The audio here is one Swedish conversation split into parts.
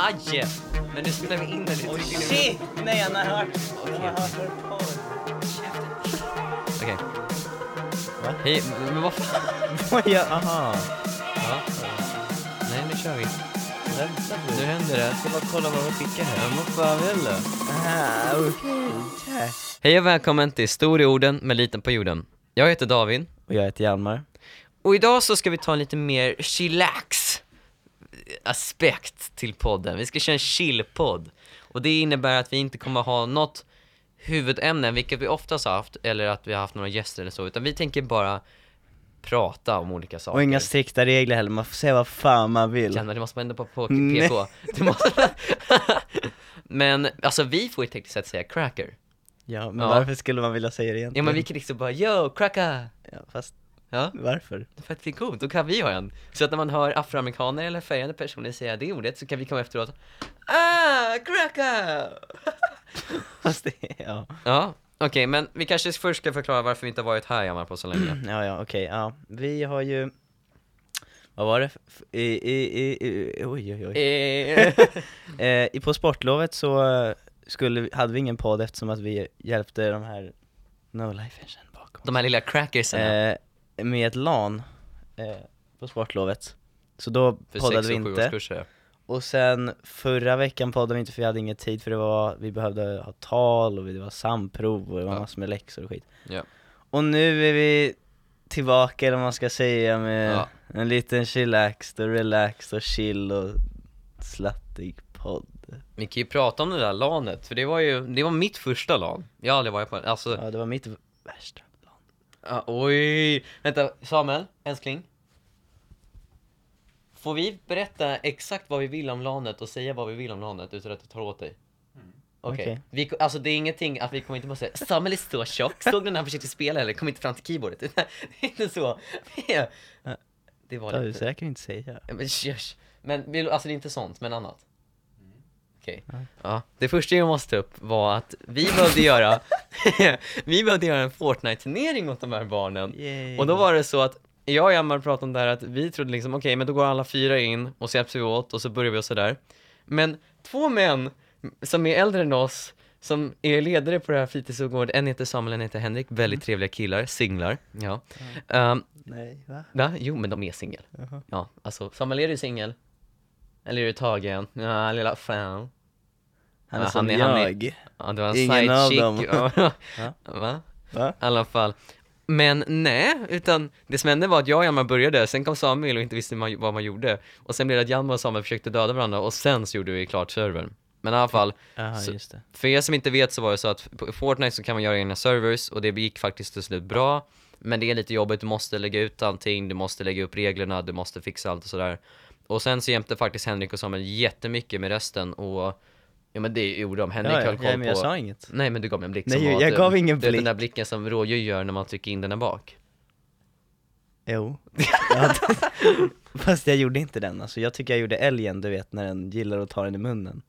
Aj! Men nu spelar vi in det lite. Oh shit! Nej, han har hört. Han Okej. har hört vår podd. Okej. Va? Hej, men vad fan? Vad gör... Aha. Ja. Nej, nu kör vi. Vänta Nu du. händer det. Jag ska bara kolla vad vi skickar här. Ja, vad fan vill du? Ah, okej. Hej och välkommen till Stor i orden med liten på jorden. Jag heter David. Och jag heter Hjalmar. Och idag så ska vi ta en lite mer chillax aspekt till podden. Vi ska köra en chill-podd. Och det innebär att vi inte kommer ha något huvudämne, vilket vi oftast har haft, eller att vi har haft några gäster eller så, utan vi tänker bara prata om olika saker. Och inga strikta regler heller, man får säga vad fan man vill. Janne, det måste man ändå på, på. PK. Måste... men alltså vi får ju tekniskt sett säga cracker. Ja, men Ja. varför skulle man vilja säga det Ja egentligen? men vi kan liksom bara yo, cracker! Ja, fast Ja, varför? för att det är coolt, då kan vi ha en. Så att när man hör afroamerikaner eller färgade personer säga det ordet så kan vi komma efteråt Ah, cracker! Fast det, ja. Ja, okej, men vi kanske först ska förklara varför vi inte har varit här Hjalmar på så länge. Ja, ja, okej, ja. Vi har ju... Vad var det? I, i, i, i, oj, oj, oj. Eh, Eh, i- på sportlovet så eh, skulle, hade vi ingen podd eftersom att vi hjälpte de här No Life Engine bakom De här lilla crackersen. eh, med ett LAN eh, på sportlovet. Så då för poddade vi inte. Och sen förra veckan poddade vi inte för vi hade ingen tid för det var, vi behövde ha tal och det var samprov och det var Ja. massor med läxor och skit. Ja. Och nu är vi tillbaka eller vad man ska säga med Ja. en liten chillaxed och relaxed och chill och slattig podd. Vi kan ju prata om det där lanet, för det var ju, det var mitt första lan. Jag har aldrig varit på en, alltså, Ja, det var mitt värsta. Ah, oj, vänta, Samuel, älskling. Får vi berätta exakt vad vi vill om lanet och säga vad vi vill om lanet utan att du tar åt dig? Okej, Okej. Vi- alltså det är ingenting att vi kommer inte bara säga Samuel är så tjock, såg du när han försökte spela eller kom inte fram till keyboardet? Det är inte så. Det, det var Ja, lite... så jag kan inte säga. Ja, Men, men alltså det är inte sånt, men annat. Okej. Ja. Det första jag måste ta upp var att vi behövde göra, vi behövde göra en Fortnite-turnering åt de här barnen. Yay. Och då var det så att jag och Hjalmar pratade om det här att vi trodde liksom, okej men då går alla fyra in och så hjälps vi åt och så börjar vi och sådär. Men två män som är äldre än oss, som är ledare på det här fritidsgården, en heter Samuel, en heter Henrik, väldigt trevliga killar, singlar, ja. Ehm, Nej, va? Va? Jo, men de är singel. Jaha. Ja, alltså, Samuel, är du singel? Eller är du tagen? Ja, lilla fan. Han är Ja, som han är- han är- jag. Ja, det var en Ingen av dem. Va? Va? I alla fall. Men nej, utan det som hände var att jag och Hjalmar började, sen kom Samuel och inte visste man- vad man gjorde. Och sen blev det att Hjalmar och Samuel försökte döda varandra och sen så gjorde vi klart servern. Men i alla fall, Jaha, Så- för er som inte vet så var det så att på Fortnite så kan man göra egna servers och det gick faktiskt till slut bra. Men det är lite jobbigt, du måste lägga ut allting, du måste lägga upp reglerna, du måste fixa allt och sådär. Och sen så jämte faktiskt Henrik och Samuel jättemycket med resten och Ja men det gjorde de, Henrik Ja, höll koll ja, men på jag sa inget. Nej men du gav mig en blick Nej, som var jag gav eh, ingen du blick. den där blicken som rådjur gör när man trycker in den där bak Jo. Ja, Fast jag gjorde inte den, alltså jag tycker jag gjorde älgen, du vet när den gillar att ta den i munnen.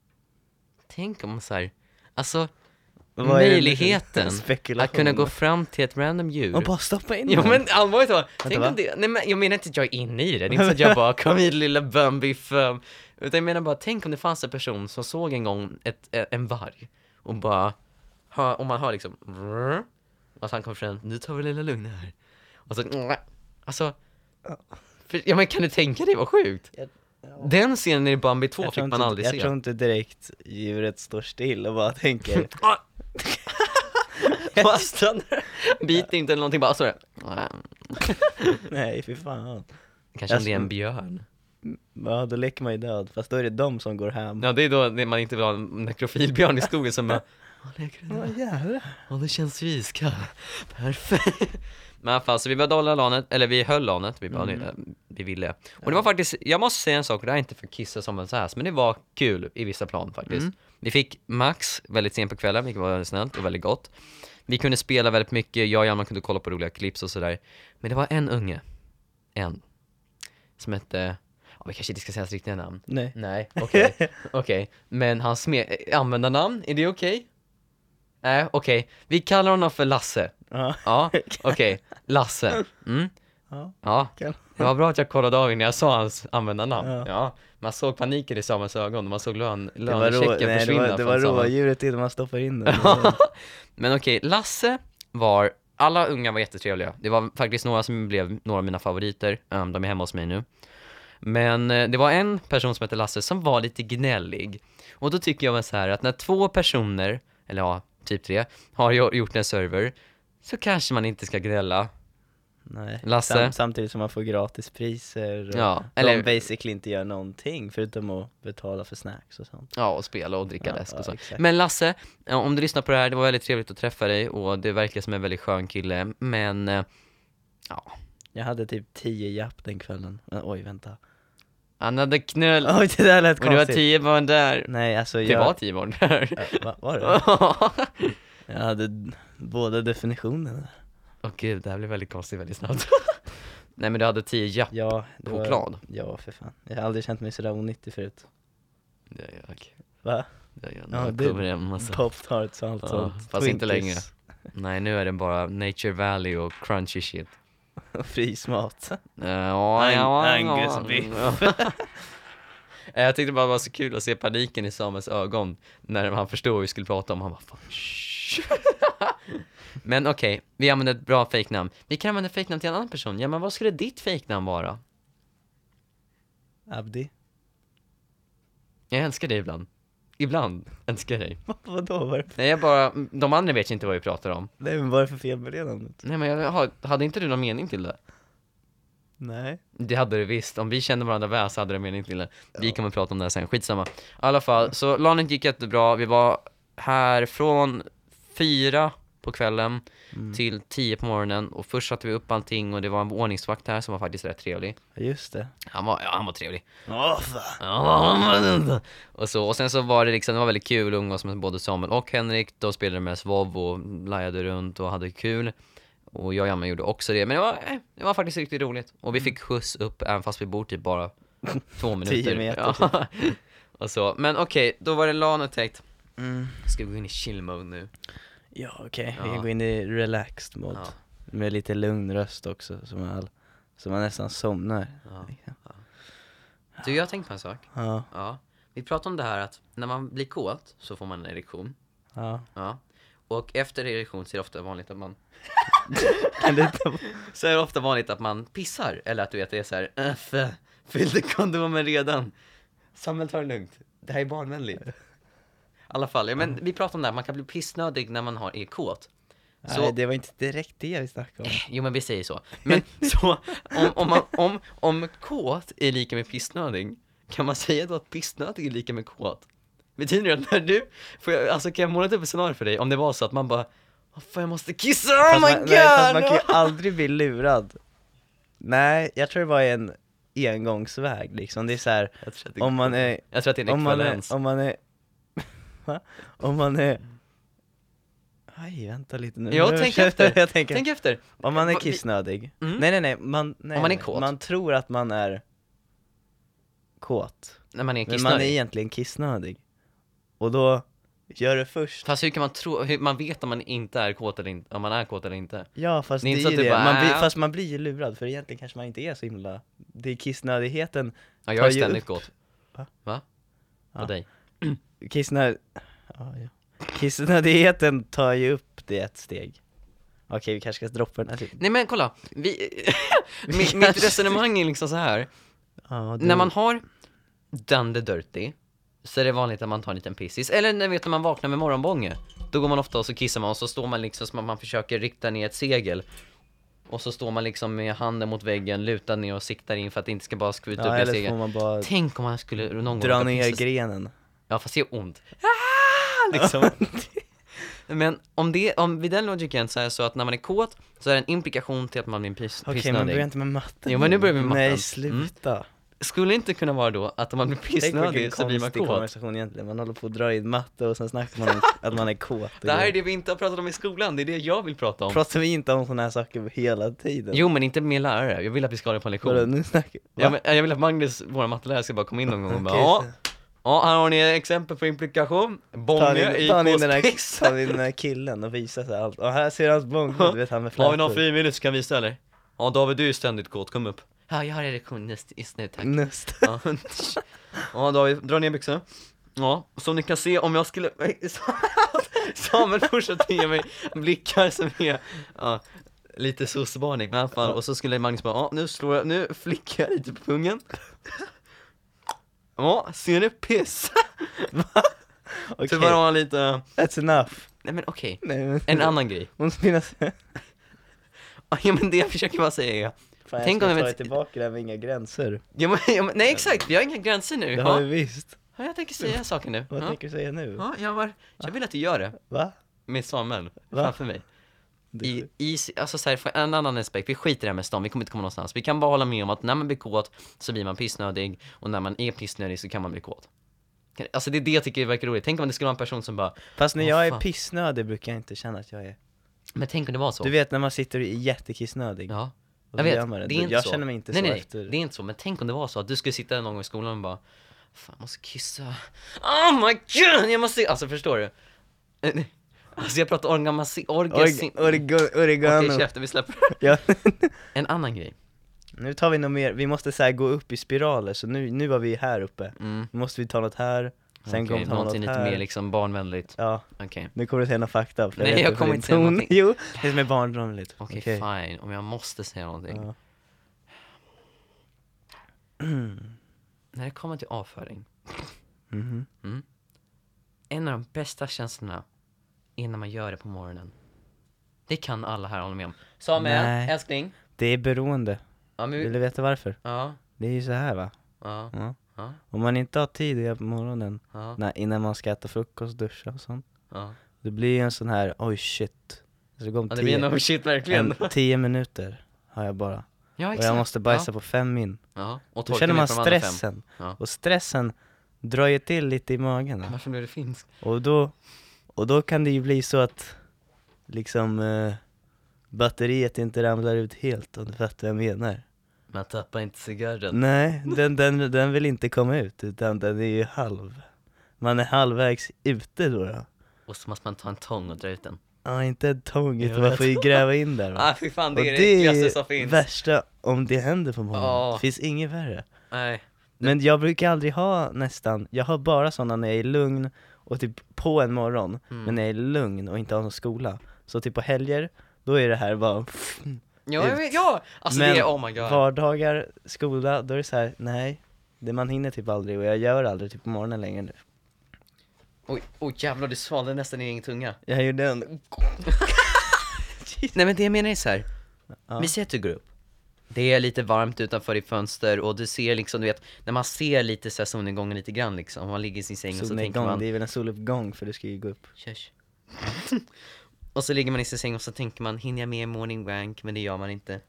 Tänk om så här, alltså Vad är det för möjligheten att kunna gå fram till ett random djur. Och bara stoppa in Jo men allvarligt talat, tänk om det, nej men jag menar inte att jag är inne i det, det är inte så att jag bara kom hit lilla Bambiff Utan jag menar bara, tänk om det fanns en person som såg en gång ett, en varg Och bara, hör, om man hör liksom Och han kommer fram, nu tar vi det lilla lugna här. Och så, alltså för, Ja men kan du tänka dig? Vad sjukt? Den scenen i Bambi 2 jag fick man aldrig jag se. tror inte direkt djuret står still och bara tänker Ah! Bara stannar, biter inte eller någonting, bara så där. Nej fy fan. Kanske om det är en björn. Ja då leker man ju död, fast då är det de som går hem. Ja det är då när man inte vill ha en nekrofilbjörn i skogen som bara "Åh, leker du Vad där? jävlar. Åh det känns ju iskallt, perfekt Men i alla fall, så vi var dollar lanet, eller vi höll lanet, vi, bara, Mm. vi ville Och det var faktiskt, jag måste säga en sak, och det här är inte för att kissa som en så här, men det var kul i vissa plan faktiskt Mm. Vi fick max väldigt sent på kvällen, vilket var snällt och väldigt gott Vi kunde spela väldigt mycket, jag och Hjalmar kunde kolla på roliga clips och sådär Men det var en unge, en, som hette, ja vi kanske inte ska säga hans riktiga namn Nej Nej, okej, okej. Men hans användarnamn, är det okej? Nej, okej. Vi kallar honom för Lasse. Ja, Ja, okej. Lasse. Mm. Ja, det var bra att jag kollade av innan jag sa hans användarnamn. Ja. Ja. man såg paniken i Samuels ögon och man såg lön, det var, rå, lönechecken nej, det försvinna var, det var från Samuel. rådjuret innan man stoppar in den. Men okej, Lasse var, alla unga var jättetrevliga. Det var faktiskt några som blev några av mina favoriter, Ehm, de är hemma hos mig nu. Men eh, det var en person som hette Lasse som var lite gnällig. Och då tycker jag väl så här att när två personer, eller ja, typ tre, har gjo- gjort en server, så kanske man inte ska gnälla. Nej. Lasse? Sam, samtidigt som man får gratispriser och Ja, de eller- basically inte gör någonting förutom att betala för snacks och sånt. Ja, och spela och dricka Ja, läsk och ja, så. exakt. Men Lasse, ja, om du lyssnar på det här, det var väldigt trevligt att träffa dig och det verkar som en väldigt skön kille, men eh, Jag hade typ 10 japp den kvällen. Men, oj, vänta. Han hade knull Oj, det där lät och det var konstigt. tio barn där. Nej, alltså Det jag... var tio barn där. Äh, va, var det? Jag hade d- båda definitionerna. Åh gud, det här blev väldigt konstigt väldigt snabbt. Nej men du hade tio japp. Ja, det var... Choklad. Ja, för fan. Jag har aldrig känt mig sådär onyttig förut. Det gör jag. Va? Det gör jag. Ja, Ja, det- det... Massa. Pop-tarts och allt Ja, sånt. fast inte Twinkies. Nej, nu är det bara Nature Valley och crunchy shit. Och frysmat. Uh, ja, Ang- ja, Angus ja. beef. Eh, Jag tyckte bara det var så kul att se paniken i Samuels ögon när han förstod vad vi skulle prata om. Han bara fan, shh. Men okej, vi använder ett bra fejknamn. Vi kan använda fejknamn till en annan person. Ja, men vad skulle ditt fejknamn vara? Abdi? Jag älskar dig ibland. Ibland älskar jag dig. Vadå? Var det... Nej, jag bara, de andra vet ju inte vad vi pratar om. Nej men vad är det för fel med det namnet? Nej, men jag har, hade inte du någon mening till det? Nej. Det hade du visst, om vi kände varandra väl så hade du en mening till det. Vi kommer prata om det här sen, skitsamma. I alla fall, så lanet gick jättebra, vi var här från fyra på kvällen Mm. till tio på morgonen och först satte vi upp allting och det var en ordningsvakt här som var faktiskt rätt trevlig. Just det. Han var, ja han var trevlig. Fan. Och så, och sen så var det liksom, det var väldigt kul att umgås med både Samuel och Henrik, de spelade med SVOV och lajade runt och hade kul. Och jag och Janne gjorde också det, men det var, eh, det var faktiskt riktigt roligt. Och vi fick skjuts upp även fast vi bor typ bara två minuter. Tio meter, Ja. och så, men okej, då var det LAN täckt. Mm. Ska vi gå in i chill mode nu? Ja okej, vi Ja. kan gå in i relaxed mode. Ja. Med lite lugn röst också, så man, så man nästan somnar. Ja. Du, jag har tänkt på en sak. Ja, Ja. Vi pratade om det här att när man blir kåt så får man en erektion. ja. Ja. Och efter erektion så är det ofta vanligt att man Kan du ta Så är det ofta vanligt att man pissar, eller att du vet det är så här, Öff, fyllde kondomen redan. Samuel, ta det lugnt. Det här är barnvänligt. Alla fall, ja, men vi pratar om det här, man kan bli pissnödig när man har, är kåt. Så- Nej det var inte direkt det vi snackade om. Jo men vi säger så. Men så, om, om, man, om, om kåt är lika med pissnödig, kan man säga då att pissnödig är lika med kåt? Betyder det att när du, får jag, alltså kan jag måla upp ett scenario för dig, om det var så att man bara Åh fan jag måste kissa, oh Fast my man, god! nej, fast man kan ju aldrig bli lurad. Nej, jag tror det var en engångsväg liksom. Det är så här, jag tror att det, om man är, jag tror att det är en om man är, om man är, Om man är, aj vänta lite nu. Jo, Nu tänk efter. Jag tänker, Tänk efter. om man är kissnödig. Mm. Nej nej nej, man, nej, Om man är kåt. man tror att man är kåt. När man är Men man är kissnödig. egentligen kissnödig. Och då, gör det först. Fast hur kan man tro, hur, man vet om man inte är kåt eller inte, om man är kåt eller inte. Ja fast Det det är är, inte så ju det, bara, man blir, "Äh." fast man blir ju lurad för egentligen kanske man inte är så himla Det är kissnödigheten, Ja, jag är ständigt upp. kåt. Va? Va? Ja. Och dig. kissnöd... Ja, ja. Kissnödigheten tar ju upp det ett steg Okej vi kanske ska droppa den här lite. Nej men kolla, vi, mitt, mitt resonemang är liksom så här. ja, du... när man har done the dirty, så är det vanligt att man tar en liten pissis. Eller när vet när man vaknar med morgonbånge, då går man ofta och så kissar man och så står man liksom som att man försöker rikta ner ett segel. Och så står man liksom med handen mot väggen, lutad ner och siktar in för att det inte ska bara skvuta Ja upp segeln. man bara Tänk om man skulle någon gång dra ner grenen Ja fast det gör ont. Ah, liksom. Men om det, om vid den logiken så är det så att när man är kåt så är det en implikation till att man blir piss, Okej men pissnödig. börja inte med matten Jo, men nu börjar vi med matten. Nej Mm. sluta Skulle det inte kunna vara då att om man blir pissnödig så blir man kåt? konversation egentligen, man håller på att dra in matte och sen snackar man om att man är kåt Det här är det vi inte har pratat om i skolan, det är det jag vill prata om. Pratar vi inte om sådana här saker hela tiden? Jo men inte med lärare, jag vill att vi ska ha det på en Vadå, lektion. nu snackar va? Ja, men, jag vill att Magnus, vår mattelärare, ska bara komma in någon gång och bara Okej, ja, så- ja, här har ni exempel på implikation. In, i ta in den här, ta in den här killen och visa sig allt, och här ser hans bång ut, du vet han med Har vi någon flätor frivillig som kan visa eller? Ja David du är ständigt kåt, kom upp. Ja jag har erektion just, just nu tack. Nust. Ja. ja David, dra ner byxorna. Ja, som ni kan se om jag skulle, Samuel fortsätter ge mig blickar som är, ja, lite sossvarning, men i alla fall, och så skulle Magnus bara, ja nu slår jag, nu flickar jag lite på pungen. Ja, ni piss? Okej, Tyvärr har han lite, that's enough. nej men okej, Nej, men, en annan grej. Hon finnas... Ja men det jag försöker bara säga är, Fan, Tänk jag om ska jag ta vet- tillbaka det här med inga gränser. ja, men, ja, men, nej exakt, vi har inga gränser nu. Det har Ja, vi visst. ja jag tänker säga saker nu. Vad Ja, tänker du säga nu? ja jag, var, jag vill att du gör det. Va? med Samuel Va? framför mig. Det- I, i, alltså så här, för en annan aspekt, vi skiter i det här med stan, vi kommer inte komma någonstans. Vi kan bara hålla med om att när man blir kåt så blir man pissnödig och när man är pissnödig så kan man bli kåt. Alltså det är det jag tycker verkar roligt. Tänk om det skulle vara en person som bara, Fast när jag är fan. pissnödig brukar jag inte känna att jag är. men tänk om det var så. Du vet när man sitter är jättekissnödig. Ja. Jag vet, man det är inte jag så. känner mig inte nej, så nej, efter. det är inte så, men tänk om det var så att du skulle sitta någon gång i skolan och bara Fan, jag måste kissa. Oh my god, jag måste, alltså förstår du? Alltså jag pratar orgamasi, orgasm. Org- orgo- oregano. Okej käften, vi släpper. ja. En annan grej. Nu tar vi något mer, vi måste så här gå upp i spiraler, så nu, nu var vi här uppe. Mm. Nu måste vi ta något här, sen Okej, kommer vi ta något någonting lite här. mer liksom barnvänligt. Ja, Okej. nu kommer du säga något fakta. för Nej, jag på kommer inte säga någonting. Jo, det som är barnvänligt. Okej, Okej. fine. Om jag måste säga någonting. Ja. När det kommer till avföring. Mhm. En av de bästa känslorna när man gör det på morgonen. Det kan alla här hålla med om. Samuel, Nej. älskling. Det är beroende. Ja, men, Vill du veta varför? ja, Det är ju så här va? ja, Ja. ja, Om man inte har tid att göra på morgonen, ja, när, innan man ska äta frukost, duscha och sånt. ja. Det blir ju en sån här, oj shit. Så går om ja det blir tio, en shit verkligen. en, tio minuter har jag bara. Ja, Och exakt. jag måste bajsa på fem min. Ja, och Då känner ner man stressen. Ja. Och stressen drar ju till lite i magen. va? Varför blev det finsk? Och då, och då kan det ju bli så att liksom eh, batteriet inte ramlar ut helt om du fattar vad jag menar. Man tappar inte cigarren. Nej, den, den, den vill inte komma ut utan den är ju halv. Man är halvvägs ute då. då. Och så måste man ta en tång och dra ut den. Ja, inte en tång utan man får ju gräva in där. Ah, fy fan, det och är det äckligaste som finns. värsta om det händer på morgonen. Ja. Det finns inget värre. Nej. Men jag brukar aldrig ha nästan, jag har bara sådana när jag är lugn och typ på en morgon, Mm. men när jag är lugn och inte har någon skola. Så typ på helger, då är det här bara Ja, Ut. ja! Alltså Men det är, oh my god. vardagar, skola, då är det så här: nej, det man hinner typ aldrig och jag gör aldrig typ på morgonen längre nu. Oj, oj jävlar, du svalde nästan i din tunga. Jag gjorde en, Nej men det jag menar är så här. Ja. vi ser att du går upp. Det är lite varmt utanför ditt fönster och du ser liksom, du vet, när man ser lite så här solnedgången lite grann liksom, man ligger i sin säng och så tänker man, det är väl en soluppgång för du ska ju gå upp. Tjörs. och så ligger man i sin säng och så tänker man, hinner jag med morning wank? Men det gör man inte.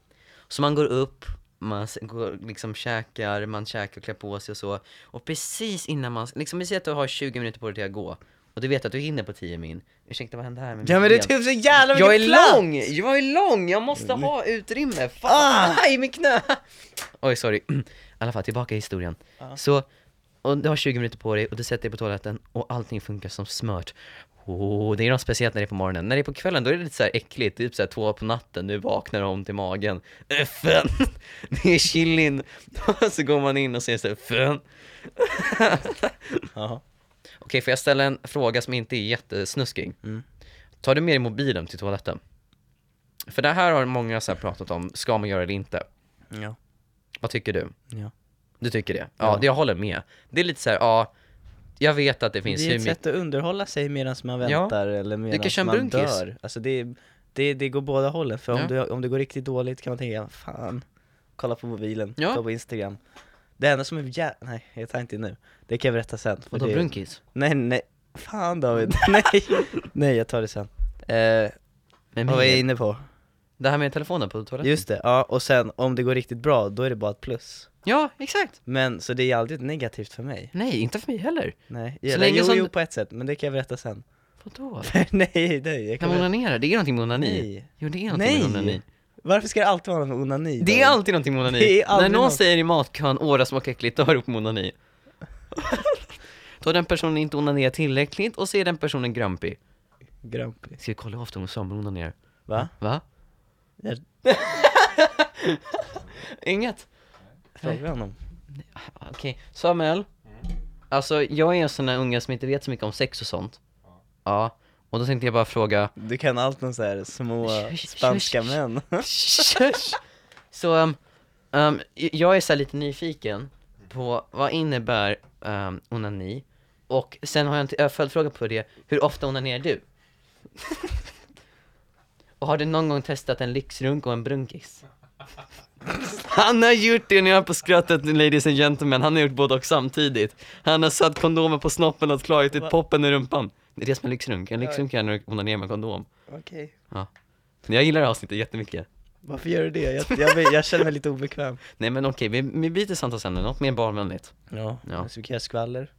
Så man går upp, man går, liksom käkar, man käkar och klär på sig och så. Och precis innan man, liksom vi säger att du har 20 minuter på dig till att gå. Och du vet att du hinner på 10 min. Ursäkta vad hände här med Ja men det är ben? typ så jävla Jag mycket är plats! lång! Jag är lång! Jag måste ha utrymme! Fan! Ah! Aj, min knä! Oj, sorry. I alla fall, tillbaka i historien. Så, och du har 20 minuter på dig och du sätter dig på toaletten och allting funkar som smört. Oh, det är något speciellt när det är på morgonen. När det är på kvällen då är det lite så här äckligt, typ så här två på natten, du vaknar om till magen. FN! Det är chilin! så går man in och säger så här, FN! Jaha. Okej, får jag ställa en fråga som inte är jättesnuskig? Mm. Tar du med dig mobilen till toaletten? För det här har många så här pratat om, ska man göra det inte? Ja. Vad tycker du? Ja. Du tycker det? Ja, Ja. det jag håller med. Det är lite så här, ja, jag vet att det finns Det är ett sätt att underhålla sig medan man Ja. väntar eller medan man brunkis. dör. Alltså det, det, det går båda hållen, för Ja. om, du, om det går riktigt dåligt kan man tänka, fan, kolla på mobilen, Ja. kolla på Instagram. Det enda som är jä... nej jag tar inte nu, det kan jag berätta sen. Vadå, det... brunkis? Nej nej, fan David, nej, nej jag tar det sen. Eh, vad var jag inne på? Det här med telefonen på toaletten? Just det, ja och sen om det går riktigt bra, då är det bara ett plus. Ja, exakt! Men, så det är aldrig negativt för mig. Nej, inte för mig heller. Nej, Så länge jo, som- jo på ett sätt, men det kan jag berätta sen. Vadå? nej, nej, jag När kan man onanerar, det är någonting med onani. Nej. Jo, det är någonting med onani. Varför ska det alltid vara något med onani? Det är alltid någonting med onani. Det är När aldrig någon något. säger i matkön, åh det smakar äckligt, då har du upp med onani. Då har den personen inte onanerat tillräckligt och så är den personen grumpy. Grumpy. Ska vi kolla hur ofta hon Samuel onanerar? Va? Va? Jag... Inget? Fråga honom. Okej, Samuel. Alltså jag är en sån där unge som inte vet så mycket om sex och sånt. Ja. Och då tänkte jag bara fråga, Du kan allt om så här små spanska män. Så, um, um, jag är så lite nyfiken på vad innebär um, onani? Och sen har jag en följdfråga på det, hur ofta onanerar du? och har du någon gång testat en lyxrunk och en brunkis? Han har gjort det, ni har på skrattet ladies and gentlemen, han har gjort både och samtidigt Han har satt kondomen på snoppen och klarat ut poppen i rumpan Det är som är lyxrunk, en lyxrunk är när du onanerar med kondom Okej. Jag gillar det här avsnittet jättemycket Varför gör du det? Jag, jag, jag känner mig lite obekväm. Nej men okej, vi, vi byter samtalsämne, något mer barnvänligt Ja, Ja. så vi kan göra skvaller.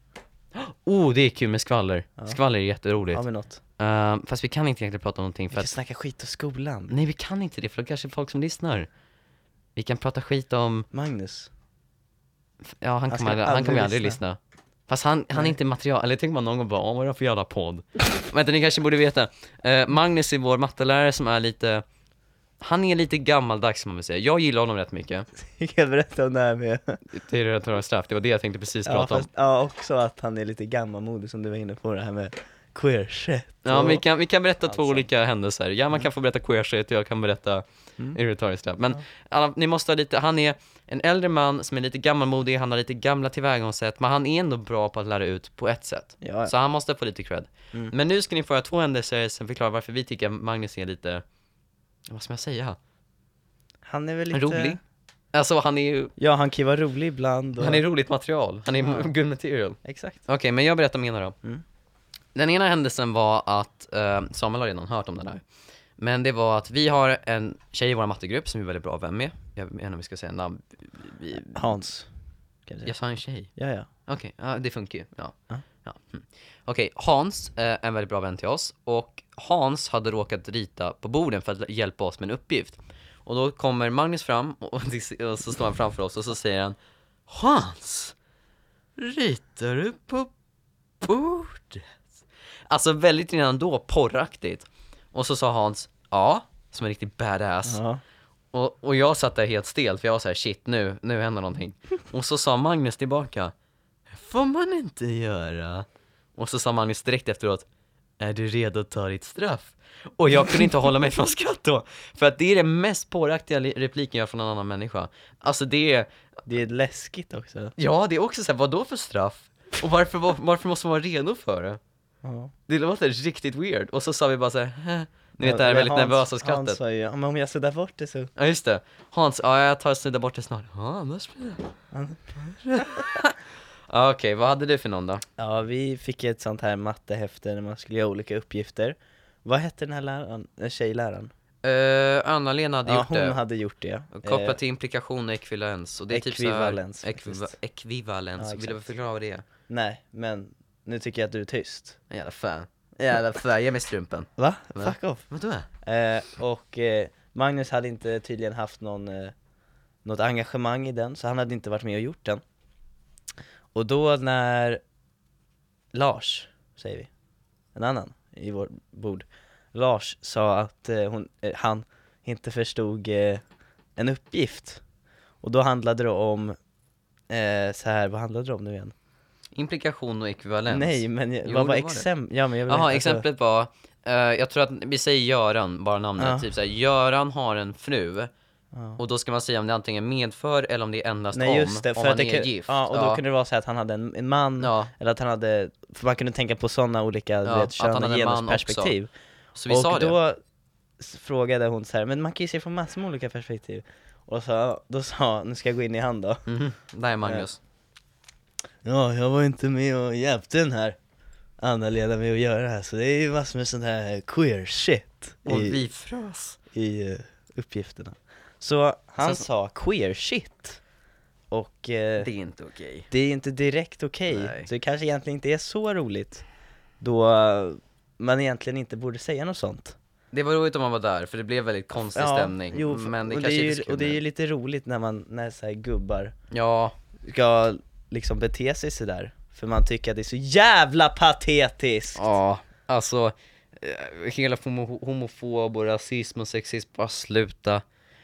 Oh, det är kul med skvaller, Ja. skvaller är jätteroligt Har vi något? uh, Fast vi kan inte egentligen prata om någonting Vi för kan att snacka skit om skolan. Nej vi kan inte det, för då kanske folk som lyssnar Vi kan prata skit om, Magnus. ja han, Han kommer aldrig, han kommer aldrig lyssna. lyssna Fast han, han är inte material, eller tänk man någon gång bara, åh vad är det för jävla podd? Vänta ni kanske borde veta, Eh, Magnus är vår mattelärare som är lite Han är lite gammaldags man vill säga, jag gillar honom rätt mycket. Jag kan berätta om det här med Det är rätt straff, det var det jag tänkte precis ja, prata om. fast, ja, också att han är lite gammalmodig som du var inne på det här med queer shit Ja, vi kan, vi kan berätta två Alltså. olika händelser. Ja, man kan få berätta queer shit och jag kan berätta Mm. irritatorisk straff. Men Ja. alla, ni måste ha lite, han är en äldre man som är lite gammalmodig, han har lite gamla tillvägagångssätt, men han är ändå bra på att lära ut på ett sätt. Ja, Så han måste få lite cred. Mm. Men nu ska ni få höra två händelser som förklarar varför vi tycker Magnus är lite, vad ska man säga? han är väl lite Rolig? Alltså han är ju, Ja, han kan ju vara rolig ibland och... han är roligt material, han är Ja. good material. Exakt Okej, men jag berättar om ena då. Mm. Den ena händelsen var att, eh, Samuel har redan hört om den här. Men det var att vi har en tjej i vår mattegrupp som vi är väldigt bra vän med. Jag vet inte om vi ska säga namn. Vi, Hans jag sa en tjej. Ja, ja Okej, ja, det funkar ju. Ja. Ja. ja. Mm. Okej, Hans eh, är en väldigt bra vän till oss. Och Hans hade råkat rita på borden för att hjälpa oss med en uppgift. Och då kommer Magnus fram och, och så står han framför oss och så säger han Hans! Ritar du på bordet? Alltså väldigt redan då porraktigt. Och så sa Hans ja, som en riktig badass. Ja, Och, och jag satt där helt stel för jag var så här: shit nu, nu händer någonting. Och så sa Magnus tillbaka, får man inte göra. Och så sa Magnus direkt efteråt, är du redo att ta ditt straff? Och jag kunde inte hålla mig från skratt då, för att det är den mest påraktiga li- repliken jag har från en annan människa. Alltså det är, det är läskigt också ja det är också såhär, vad då för straff? Och varför, var- varför måste man vara redo för det? Ja. Det låter riktigt weird, och så sa vi bara såhär, ni vet det här väldigt Hans- nervösa skrattet. Hans sa ju, men om jag suddar bort det så Ja just det, Hans, ja jag tar och snuddar bort det snart. Ja annars blir det Okej, vad hade du för någon då? Ja, vi fick ett sånt här mattehäfte när man skulle göra olika uppgifter Vad hette den här läraren, äh, tjejläraren? Uh, Anna-Lena hade ja, gjort hon det, hade gjort det kopplat Eh, till implikation och ekvivalens, och det är typ Ekvivalens, så här, ekviva- faktiskt. ekvivalens, Ja, vill du förklara vad det är? Nej, men nu tycker jag att du är tyst jävla fan Jävla fan, ge mig strumpen Va? Va? Fuck off Vadå? eh, Och eh, Magnus hade inte tydligen haft någon, eh, något engagemang i den, så han hade inte varit med och gjort den Och då när Lars, säger vi, en annan i vårt bord Lars sa att eh, hon, eh, han inte förstod eh, en uppgift Och då handlade det om, eh, så här, vad handlade det om nu igen? Implikation och ekvivalens. Nej men jag, Jo, vad var exempel? Ja men jag vill Jaha, alltså- exemplet var, eh, jag tror att vi säger Göran, bara namnet, Ja. typ såhär, Göran har en fru Ja. Och då ska man säga om det antingen medför eller om det är endast Nej om, just det, om för man att det är gift. Ja, och då kunde det vara så att han hade en, en man, Ja, eller att han hade, för man kunde tänka på sådana olika, Ja, vet, kön och man genusperspektiv så vi Och sa det. då s- frågade hon så här, men man kan ju se från massor med olika perspektiv. Och så, då sa, nu ska jag gå in i han då. Mhm, där är Magnus Ja, jag var inte med och hjälpte den här Anna-Lena med att göra det här, så det är ju massor med sån här queer shit Och i, vi frös. i eh, uppgifterna. Så han så- sa queer shit. Och eh, Det är inte okej. det är inte direkt okej, Nej. så det kanske egentligen inte är så roligt Då eh, man egentligen inte borde säga något sånt. Det var roligt om man var där, för det blev väldigt konstig stämning. jo, Men det och, kanske det är inte ju, är så och det är ju kul lite roligt när man, när så här gubbar Ja, ska liksom bete sig sådär För man tycker att det är så jävla patetiskt! ja, alltså eh, Hela homo homofob och rasism och sexism, bara sluta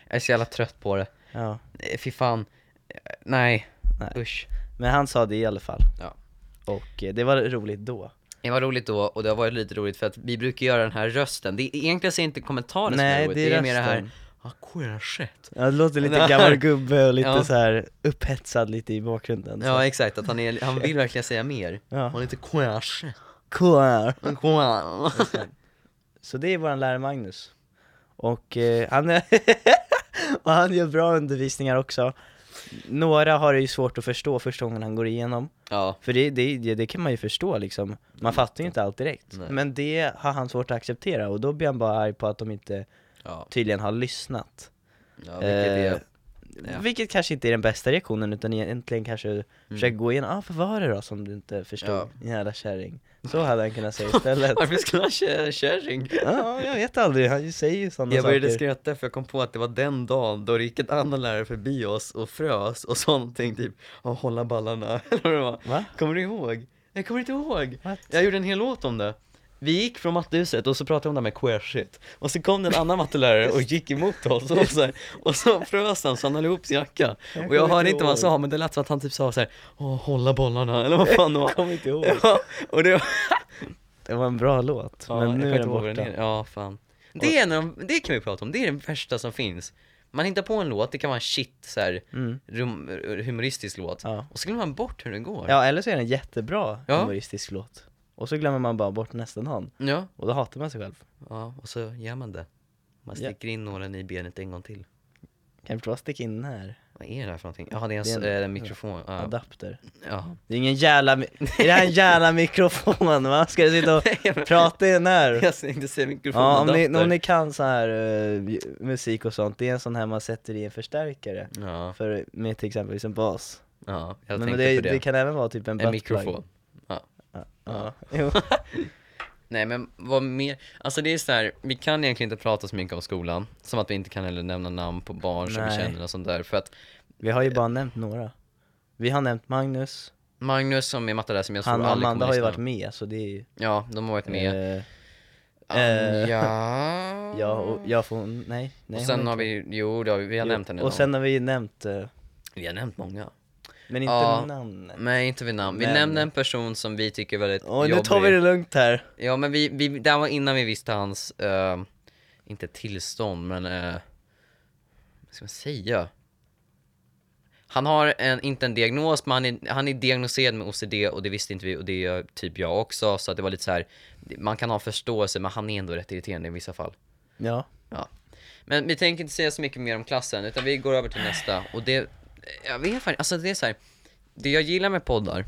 Jag är så jävla trött på det. Ja, Eh, Fy fan. Eh, Nej, Nej. usch. men han sa det i alla fall. Ja. Och det var roligt då. Det var roligt då och det har varit lite roligt för att vi brukar göra den här rösten. Det är, egentligen så är inte kommentaren som är Nej, roligt, det är det är mer det här. Ah, queer shit. Ja, det låter lite gammal gubbe och lite Ja. så här upphetsad lite i bakgrunden. Ja exakt, att han, är, han vill verkligen säga mer. Ja. Han är lite queer shit. Cool. Queer. Så det är våran lärare Magnus. Och eh, han är och han gör bra undervisningar också. Några har det ju svårt att förstå första gången han går igenom. Ja, För det, det, det, det kan man ju förstå liksom. Man fattar ju inte allt direkt. Nej. Men det har han svårt att acceptera och då blir han bara arg på att de inte ja, tydligen har lyssnat. ja vilket Eh, ja. Vilket kanske inte är den bästa reaktionen utan egentligen kanske Mm. försöka gå igenom, ah, vad var det då som du inte förstod? Ja. Jävla kärring. Så hade han kunnat säga istället. Varför skulle han köra kärring? Ja, jag vet aldrig, han säger ju sådana Jag började saker. skratta för jag kom på att det var den dagen då det gick ett annan lärare förbi oss och frös och sa någonting typ "Ja, hålla ballarna, eller vad det var. Va? Kommer du ihåg? Jag kommer inte ihåg. What? Jag gjorde en hel låt om det. Vi gick från mattehuset och så pratade om det här med queer shit. Och så kom det en annan mattelärare och gick emot oss och så, här, och så frös han så han höll ihop sin jacka. Och jag hörde inte vad han sa men det lät som att han typ sa så här, Åh, hålla bollarna eller vad fan det var. Kommer inte ihåg. Ja, och det var, Det var en bra låt, ja, men nu är den borta. den. Ja, fan. Det, är en av, det kan vi prata om, det är det värsta som finns. Man hittar på en låt, det kan vara en shit så här, Mm. rum, humoristisk låt, Ja. och så glömmer man bort hur den går. ja, eller så är det en jättebra Ja. humoristisk låt. Och så glömmer man bara bort nästa dagen. Ja, Och då hatar man sig själv. ja, och så gör man det. Man Ja. sticker in nålen i benet en gång till. Kan vi prova sticka in den här? Vad är det här för någonting? Jaha, det är en, Det är en- en mikrofon. Ja. Adapter. ja. Det är ingen jävla, är det här en jävla mikrofon va? Ska du sitta och prata i den här? Jag tänkte säga Ja, om ni, om ni kan så här eh, musik och sånt, det är en sån här man sätter i en förstärkare. Ja, För, med till exempel en bas. ja, jag Men tänkte det, på det. det kan även vara typ en En buttplug. mikrofon. Ja. Jo. Nej men vad mer, alltså det är så här, vi kan egentligen inte prata så mycket om skolan, som att vi inte kan heller nämna namn på barn som vi Nej. känner och sånt där, för att Vi har ju bara nämnt några. Vi har nämnt Magnus, Magnus som är mattelärare som jag tror han och aldrig Amanda kommer har ju lyssna. varit med så det är ju Ja, de har varit med. eh, Anja... Ja, och jag får, nej, nej och sen är har inte- vi, jo det har vi, vi har nämnt henne Och någon. sen har vi nämnt, eh, Vi har nämnt många. Men inte Ja. namnet Nej, inte vid namn. Vi Men- nämnde en person som vi tycker är väldigt Åh, nu jobbig. tar vi det lugnt här Ja men vi, vi, det var innan vi visste hans, eh, inte tillstånd men, eh, vad ska man säga? Han har en, inte en diagnos, men han är, han är diagnoserad med OCD och det visste inte vi och det gör typ jag också, så att det var lite så här. man kan ha förståelse men han är ändå rätt irriterande i vissa fall. Ja, Men vi tänker inte säga så mycket mer om klassen, utan vi går över till nästa och det, jag vet faktiskt, alltså det är så här. det jag gillar med poddar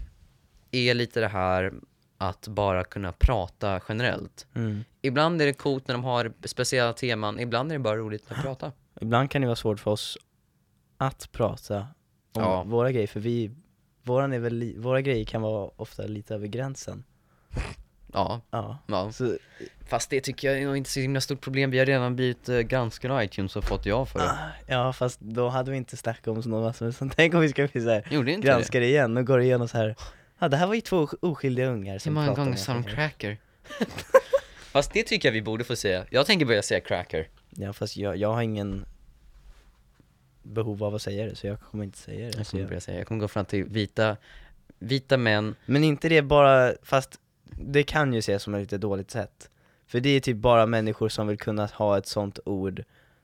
är lite det här att bara kunna prata generellt. mm. Ibland är det coolt när de har speciella teman, ibland är det bara roligt att prata. Ibland kan det vara svårt för oss att prata om Ja. våra grejer, för vi, våran är väl, våra grejer kan vara ofta lite över gränsen Ja, Ja, ja. så, Fast det tycker jag är nog inte så himla stort problem, vi har redan blivit eh, granskade av iTunes och fått ja för det. ah, ja fast då hade vi inte snackat om sådana massor, så tänk om vi ska bli såhär, Gjorde inte granska det igen och går igenom så här. Ja det här var ju två oskyldiga ungar det? Hur som många pratade gånger sa de cracker? Fast det tycker jag vi borde få säga. Jag tänker börja säga cracker. Ja fast jag, jag har ingen behov av att säga det, så jag kommer inte säga det Jag kommer jag, börja säga, jag kommer gå fram till vita, vita män. Men inte det bara, fast det kan ju ses som ett lite dåligt sätt. För det är typ bara människor som vill kunna ha ett sånt ord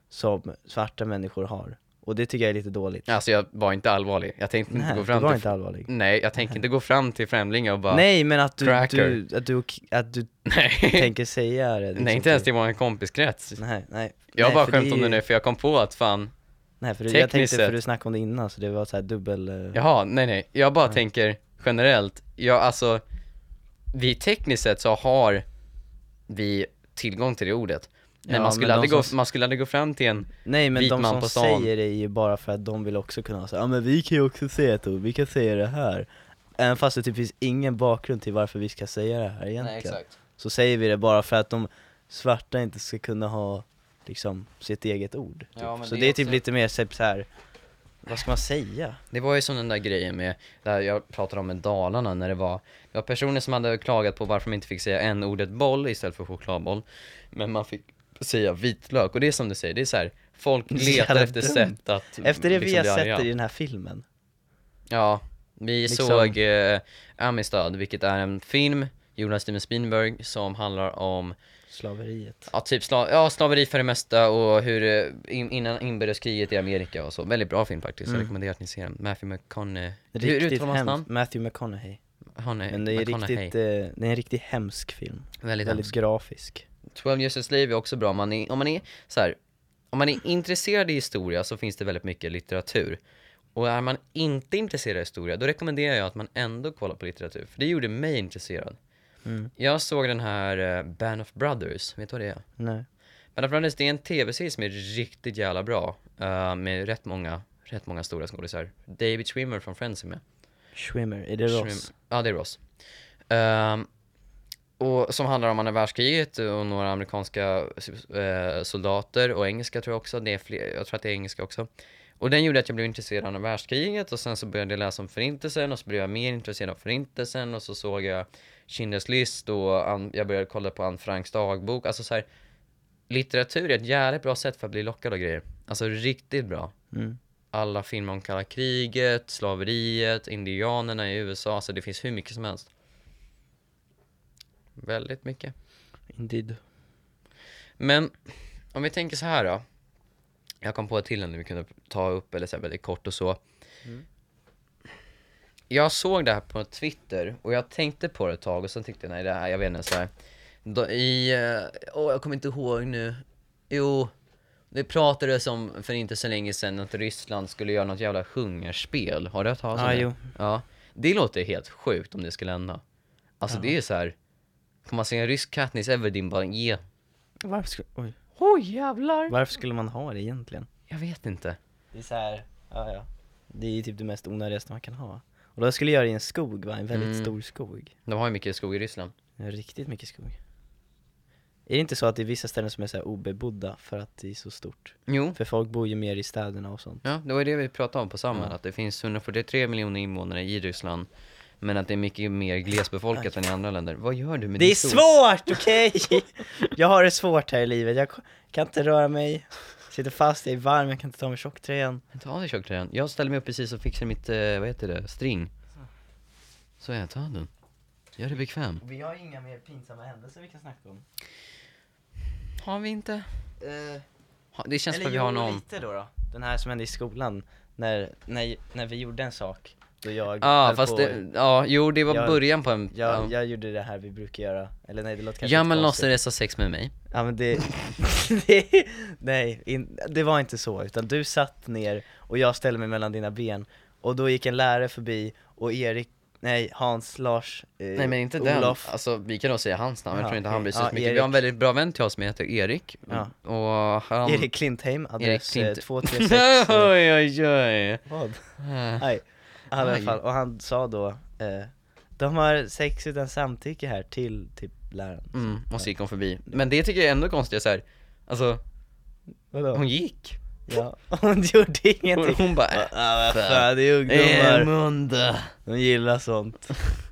som svarta människor har. Och det tycker jag är lite dåligt. Alltså jag var inte allvarlig, jag tänkte inte Nej, gå du fram var till inte allvarlig. Nej, jag tänker inte gå fram till främlingar och bara Nej men att du, Cracker. du, att du, att du Nej, tänker säga det liksom nej inte ens till- till vår kompiskrets. Nej, nej. Jag har nej, bara skämt det om det nu för jag kom på att fan Nej för jag tekniskt tänkte, för du snackade om det innan så det var så här dubbel eh, Jaha, nej nej, jag bara Ja. tänker generellt, ja alltså Vi tekniskt sett så har vi tillgång till det ordet Men Ja, man skulle, men aldrig gå, som- man skulle aldrig gå fram till en Nej men vit de man som på stan. säger det är ju bara för att de vill också kunna säga ja men vi kan ju också säga ett ord, vi kan säga det här Även fast det typ finns ingen bakgrund till varför vi ska säga det här egentligen Så säger vi det bara för att de svarta inte ska kunna ha liksom sitt eget ord typ. Ja, men Så det det är är typ också- lite mer typ så här. Vad ska man säga? Det var ju som den där grejen med, där jag pratade om med Dalarna när det var Det var personer som hade klagat på varför man inte fick säga en ordet boll istället för chokladboll Men man fick säga vitlök och det är som du säger, det är så här folk letar efter dumt. sätt att Efter det vi liksom har bli sett arga. i den här filmen. Ja, vi Liksom- såg eh, Amistad, vilket är en film av Steven Spielberg som handlar om Slaveriet. Ja, typ sla ja, slaveri för det mesta och hur eh, in, innan inbördeskriget i Amerika och så. Väldigt bra film faktiskt, jag Mm. rekommenderar att ni ser den. Matthew McConaughey. Hur uttalar man hans namn? Matthew McConaughey. Är Men det är riktigt, eh, det är en riktigt hemsk film. Väldigt, Väldigt hemskt. grafisk. 12 years a slave är också bra, om man är, om man är så här, om man är intresserad i historia så finns det väldigt mycket litteratur. Och är man inte intresserad av historia, då rekommenderar jag att man ändå kollar på litteratur, för det gjorde mig intresserad. Mm. Jag såg den här eh, Band of Brothers, vet du vad det är? Nej. Band of Brothers, det är en tv-serie som är riktigt jävla bra, eh, med rätt många, rätt många stora skådisar. David Schwimmer från Friends är med. Schwimmer, är det Ross? Schwim- Ja, det är Ross. Ehm, och som handlar om andra världskriget och några amerikanska eh, soldater och engelska tror jag också. Det är fler, jag tror att det är engelska också. Och den gjorde att jag blev intresserad av andra världskriget och sen så började jag läsa om förintelsen och så blev jag mer intresserad av förintelsen och så såg jag Schindler's list och Ann- jag började kolla på Anne Franks dagbok. Alltså så här, litteratur är ett jävligt bra sätt för att bli lockad av grejer. Alltså riktigt bra Mm. alla filmer om kalla kriget, slaveriet, indianerna i USA, så det finns hur mycket som helst. Väldigt mycket. Indeed. Men om vi tänker så här då. Jag kom på ett till en vi kunde ta upp, eller så här väldigt kort och så. Mm. Jag såg det här på Twitter och jag tänkte på det ett tag och sen tyckte jag nej det här, jag vet inte så här. Då, I, eh, åh jag kommer inte ihåg nu. Jo, det pratades om för inte så länge sedan att Ryssland skulle göra något jävla hungerspel. Har du hört talas om Ah, det? jo. Ja. Det låter helt sjukt om det skulle hända. Alltså Ja. det är så här. Får man se en rysk Katniss Everdeen bara ge Varför skulle, oj. Oj jävlar! Varför skulle man ha det egentligen? Jag vet inte. Det är så här, ja ja. Det är typ det mest onödigaste man kan ha. Och då skulle jag göra det i en skog va? En väldigt Mm. stor skog. De har ju mycket skog i Ryssland. Ja, riktigt mycket skog. Är det inte så att det är vissa ställen som är så här obebodda för att det är så stort? Jo. För folk bor ju mer i städerna och sånt. Ja, det var ju det vi pratade om på Samhall, att det finns 143 miljoner invånare i Ryssland. Men att det är mycket mer glesbefolkat än i andra länder. Vad gör du med Det din är stol? svårt, okej? jag har det svårt här i livet, jag kan inte röra mig, sitter fast, jag är varm, jag kan inte ta mig tjocktröjan. Ta av dig tjocktröjan. Jag ställer mig upp precis och fixar mitt, eh, vad heter det, string. Så jag ta den. Gör det bekväm. Vi har inga mer pinsamma händelser vi kan snacka om. Har vi inte? Eh, Ha- Det känns som eller att vi har någon. lite då, då. Den här som hände i skolan, när, när, när vi gjorde en sak, då jag Ja, höll fast på, det, ja, jo det var Jag- början på en, jag, ja. jag gjorde det här vi brukar göra, eller nej det låter kanske Ja men låtsades ha sex med mig. Ja men det, det nej, in, det var inte så, utan du satt ner och jag ställde mig mellan dina ben och då gick en lärare förbi och Erik, nej Hans, Lars, eh, Nej men inte Olof, den, alltså vi kan nog säga hans namn, jag Ja, tror inte han bryr sig så Ja, mycket. Vi har en väldigt bra vän till oss som heter Erik. Ja. Och han... Erik Klintheim, adress Erik eh, Klint- 236 eh, oj oj oj. Vad? Eh, Nej, alla Aj. fall, och han sa då eh, De har sex utan samtycke här till typ läraren Mm, och så gick hon förbi. Men det tycker jag är ändå konstigt så här. alltså Vadå? hon gick. Ja, hon gjorde Hon, ingenting hon bara, Ja äh, vad fan, det är ungdomar, Emunda. de gillar sånt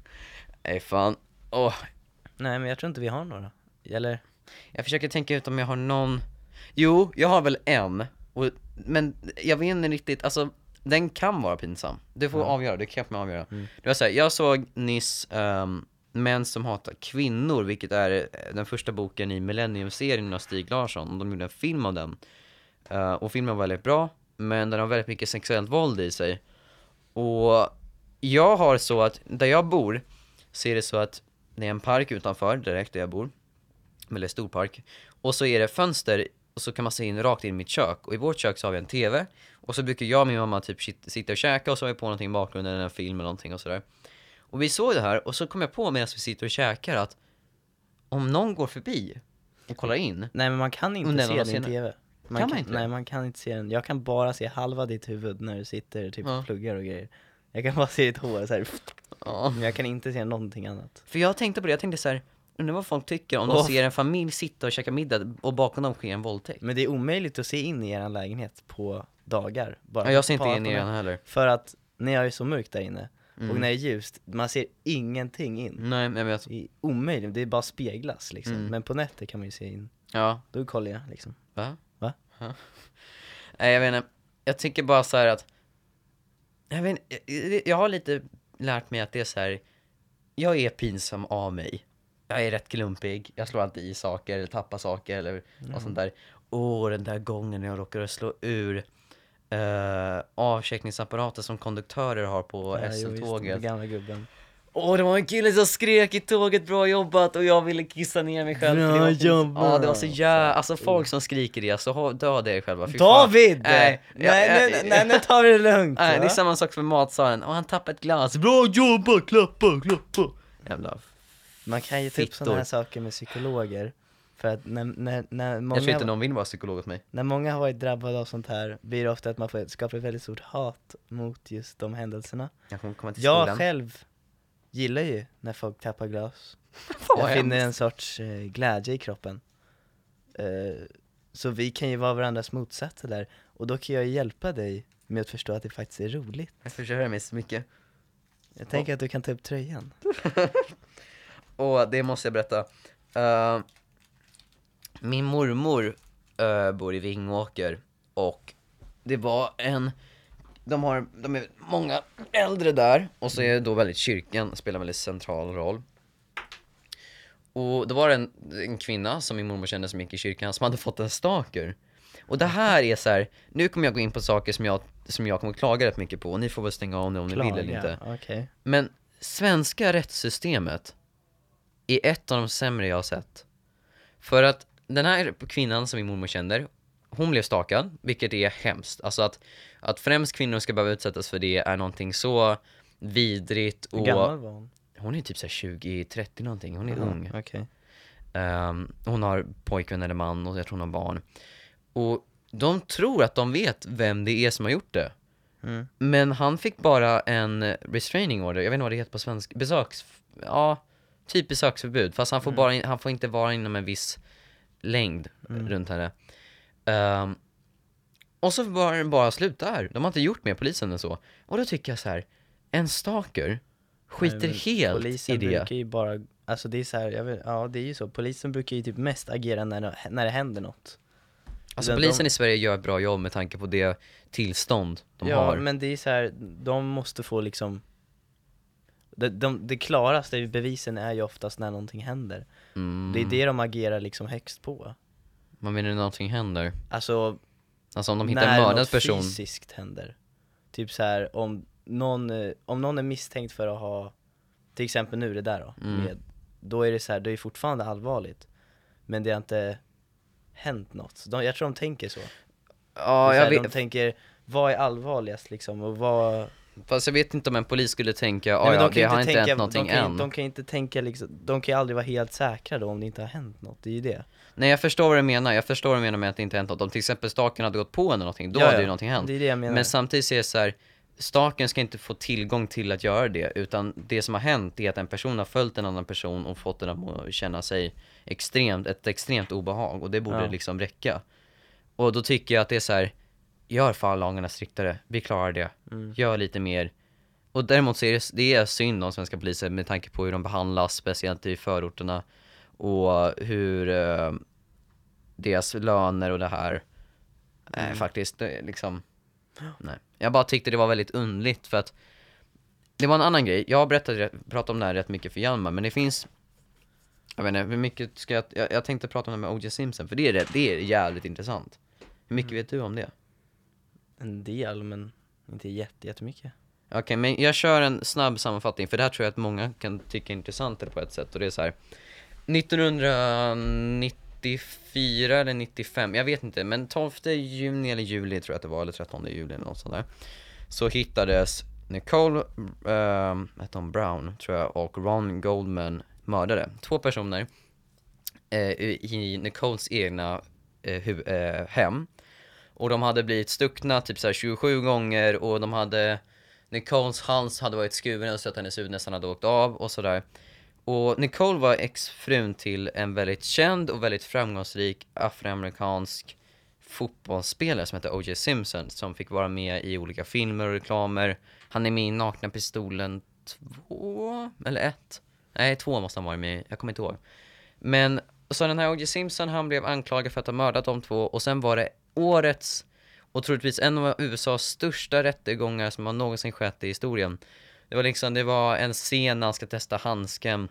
Nej fan, åh. Nej men jag tror inte vi har några, eller? Jag försöker tänka ut om jag har någon Jo, jag har väl en, och, men jag vet inte riktigt, alltså den kan vara pinsam. Du får Ja. avgöra, det kan avgöra. Mm. Det var så här, jag såg nyss um, Män som hatar kvinnor, vilket är eh, den första boken i Millennium-serien av Stig Larsson, och de gjorde en film av den. Eh, och filmen var väldigt bra, men den har väldigt mycket sexuellt våld i sig. Och jag har så att, där jag bor, så är det så att det är en park utanför, direkt där jag bor. Väldigt stor park. Och så är det fönster, och så kan man se in rakt in i mitt kök. Och i vårt kök så har vi en TV. Och så brukar jag och min mamma typ sit- sitta och käka och så har vi på någonting i bakgrunden, en film eller någonting och sådär. Och vi såg det här, och så kom jag på medan vi sitter och käkar att om någon går förbi och kollar in, Nej men man kan inte se den i tv man Kan man inte? Nej man kan inte se den, jag kan bara se halva ditt huvud när du sitter typ Ja. och pluggar och grejer Jag kan bara se ditt hår så här. ja. men jag kan inte se någonting annat För jag tänkte på det, jag tänkte så här. Undrar vad folk tycker om de ser en familj sitta och käka middag och bakom dem sker en våldtäkt. Men det är omöjligt att se in i er lägenhet på dagar bara Ja, jag ser inte in i den heller. För att ni har ju så mörkt där inne, Mm. och när det är ljust, man ser ingenting in Nej, men jag vet. Det är omöjligt, det är bara speglas liksom Mm. Men på nätet kan man ju se in, Ja, då kollar jag liksom va? Va? Nej jag vet inte, jag tycker bara så här att Jag vet inte, jag har lite lärt mig att det är så här. Jag är pinsam av mig Jag är rätt klumpig, jag slår alltid i saker eller tappar saker eller något sånt där. Åh den där gången när jag råkade slå ur uh, avcheckningsapparater som konduktörer har på Ja, SL-tåget Den gamla gubben. Åh, det var en kille som skrek i tåget 'Bra jobbat' och jag ville kissa ner mig själv Bra jobbat. Ja, det var så jävla, alltså folk som skriker det, så ha- döda er själva. Fy. David! Nej, nej, nej, nej, nej, nu tar vi det lugnt. Nej, det är samma sak för matsalen, och han tappade ett glas, 'Bra jobbat, klappa, klappa' Jävla Man kan ju ta upp sådana här saker med psykologer. För att när, när, när, många, Jag tror inte någon vill vara psykolog åt mig när många har varit drabbade av sånt här blir det ofta att man får skapa ett väldigt stort hat mot just de händelserna. Jag kommer komma till Jag skolan själv gillar ju när folk tappar glas. Jag finner en sorts eh, glädje i kroppen. Eh, så vi kan ju vara varandras motsatser där. Och då kan jag hjälpa dig med att förstå att det faktiskt är roligt. Jag förstör mig så mycket Jag tänker att du kan ta upp tröjan. Och det måste jag berätta. Eh, min mormor eh, bor i Vingåker och det var en, de har, de är många äldre där och så är då väldigt kyrkan spelar en väldigt central roll. Och då var det en, en kvinna som min mormor kände som gick i kyrkan som hade fått en staker. Och det här är så här, nu kommer jag gå in på saker som jag, som jag kommer klaga rätt mycket på och ni får väl stänga av nu om ni vill eller inte. Okej. Men svenska rättssystemet är ett av de sämre jag har sett. För att den här kvinnan som min mormor känner, hon blev stakad, vilket är hemskt. Alltså att, att främst kvinnor ska behöva utsättas för det är någonting så vidrigt Hur och gammal var hon? hon är typ såhär 20-30 någonting, hon är Jaha, ung. Okej. Ehm, hon har pojkvän eller man och jag tror hon har barn. Och de tror att de vet vem det är som har gjort det. Mm. Men han fick bara en restraining order, jag vet inte vad det heter på svenska, besöks... Ja, typ besöksförbud. Fast han får, bara, in- han får inte vara inom en viss längd runt henne. Ehm, och så var det bara slut där. De har inte gjort mer polisen än så. Och då tycker jag så här, en stalker skiter Nej, helt polisen i det. brukar ju bara, alltså det är så här, jag vet, ja det är ju så, polisen brukar ju typ mest agera när det, när det händer något. Alltså Men polisen de- i Sverige gör ett bra jobb med tanke på det tillstånd de ja, har. men det är så här, de måste få liksom det, de, det klaraste bevisen är ju oftast när någonting händer. Mm. Det är det de agerar liksom högst på. Vad menar du någonting händer? Alltså, Alltså om de hittar en när mördad något person. fysiskt händer. Typ så här om någon, eh, om någon är misstänkt för att ha, till exempel nu det där då, Mm. med, då är det så här, det är fortfarande allvarligt. Men det har inte hänt något. De, jag tror de tänker så. Ja, jag här, vet. De tänker, vad är allvarligast liksom och vad Fast jag vet inte om en polis skulle tänka, Nej, ja men ja, de kan har inte tänka, hänt någonting de kan, än. De kan inte tänka liksom, de kan ju aldrig vara helt säkra då om det inte har hänt något, det är ju det. Nej jag förstår vad du menar, jag förstår vad du menar med att det inte hänt något. Om till exempel staken hade gått på en eller någonting, då Ja, hade ja. ju någonting hänt. Det är det jag menar. Men samtidigt så är det så här, staken ska inte få tillgång till att göra det, utan det som har hänt är att en person har följt en annan person och fått den att känna sig extremt, ett extremt obehag och det borde Ja. liksom räcka. Och då tycker jag att det är så här, gör fan lagarna striktare, vi klarar det, Mm. gör lite mer. Och däremot så är det, det är synd om svenska poliser med tanke på hur de behandlas, speciellt i förorterna och hur eh, deras löner och det här Nej Mm. faktiskt, det liksom Nej. Jag bara tyckte det var väldigt underligt för att Det var en annan grej, jag har berättat, rätt- pratat om det här rätt mycket för Hjalmar men det finns Jag vet inte, hur mycket ska jag, jag, jag tänkte prata om det med O.J. Simpson för det är, det är jävligt intressant Hur mycket vet du om det? En del men inte jätte, jättemycket. Okej, men jag kör en snabb sammanfattning för det här tror jag att många kan tycka är intressant på ett sätt och det är så här. 1994 eller 95, jag vet inte, men 12 juni eller juli tror jag att det var, eller 13 juli eller något sånt där Så hittades Nicole, ehm, äh, hette hon Brown tror jag, och Ron Goldman mördade Två personer eh, i Nicoles egna eh, hu- eh, hem. Och de hade blivit stuckna typ så här 27 gånger och de hade Nicoles hals hade varit skuren så att hennes huvud nästan hade åkt av och sådär Och Nicole var exfrun till en väldigt känd och väldigt framgångsrik afroamerikansk fotbollsspelare som hette O.J. Simpson som fick vara med i olika filmer och reklamer Han är med i Nakna Pistolen 2, eller 1? Nej, 2 måste han vara med i, jag kommer inte ihåg Men, så den här O.J. Simpson han blev anklagad för att ha mördat de två och sen var det årets och troligtvis en av USAs största rättegångar som har någonsin skett i historien. Det var liksom, det var en scen när han ska testa handsken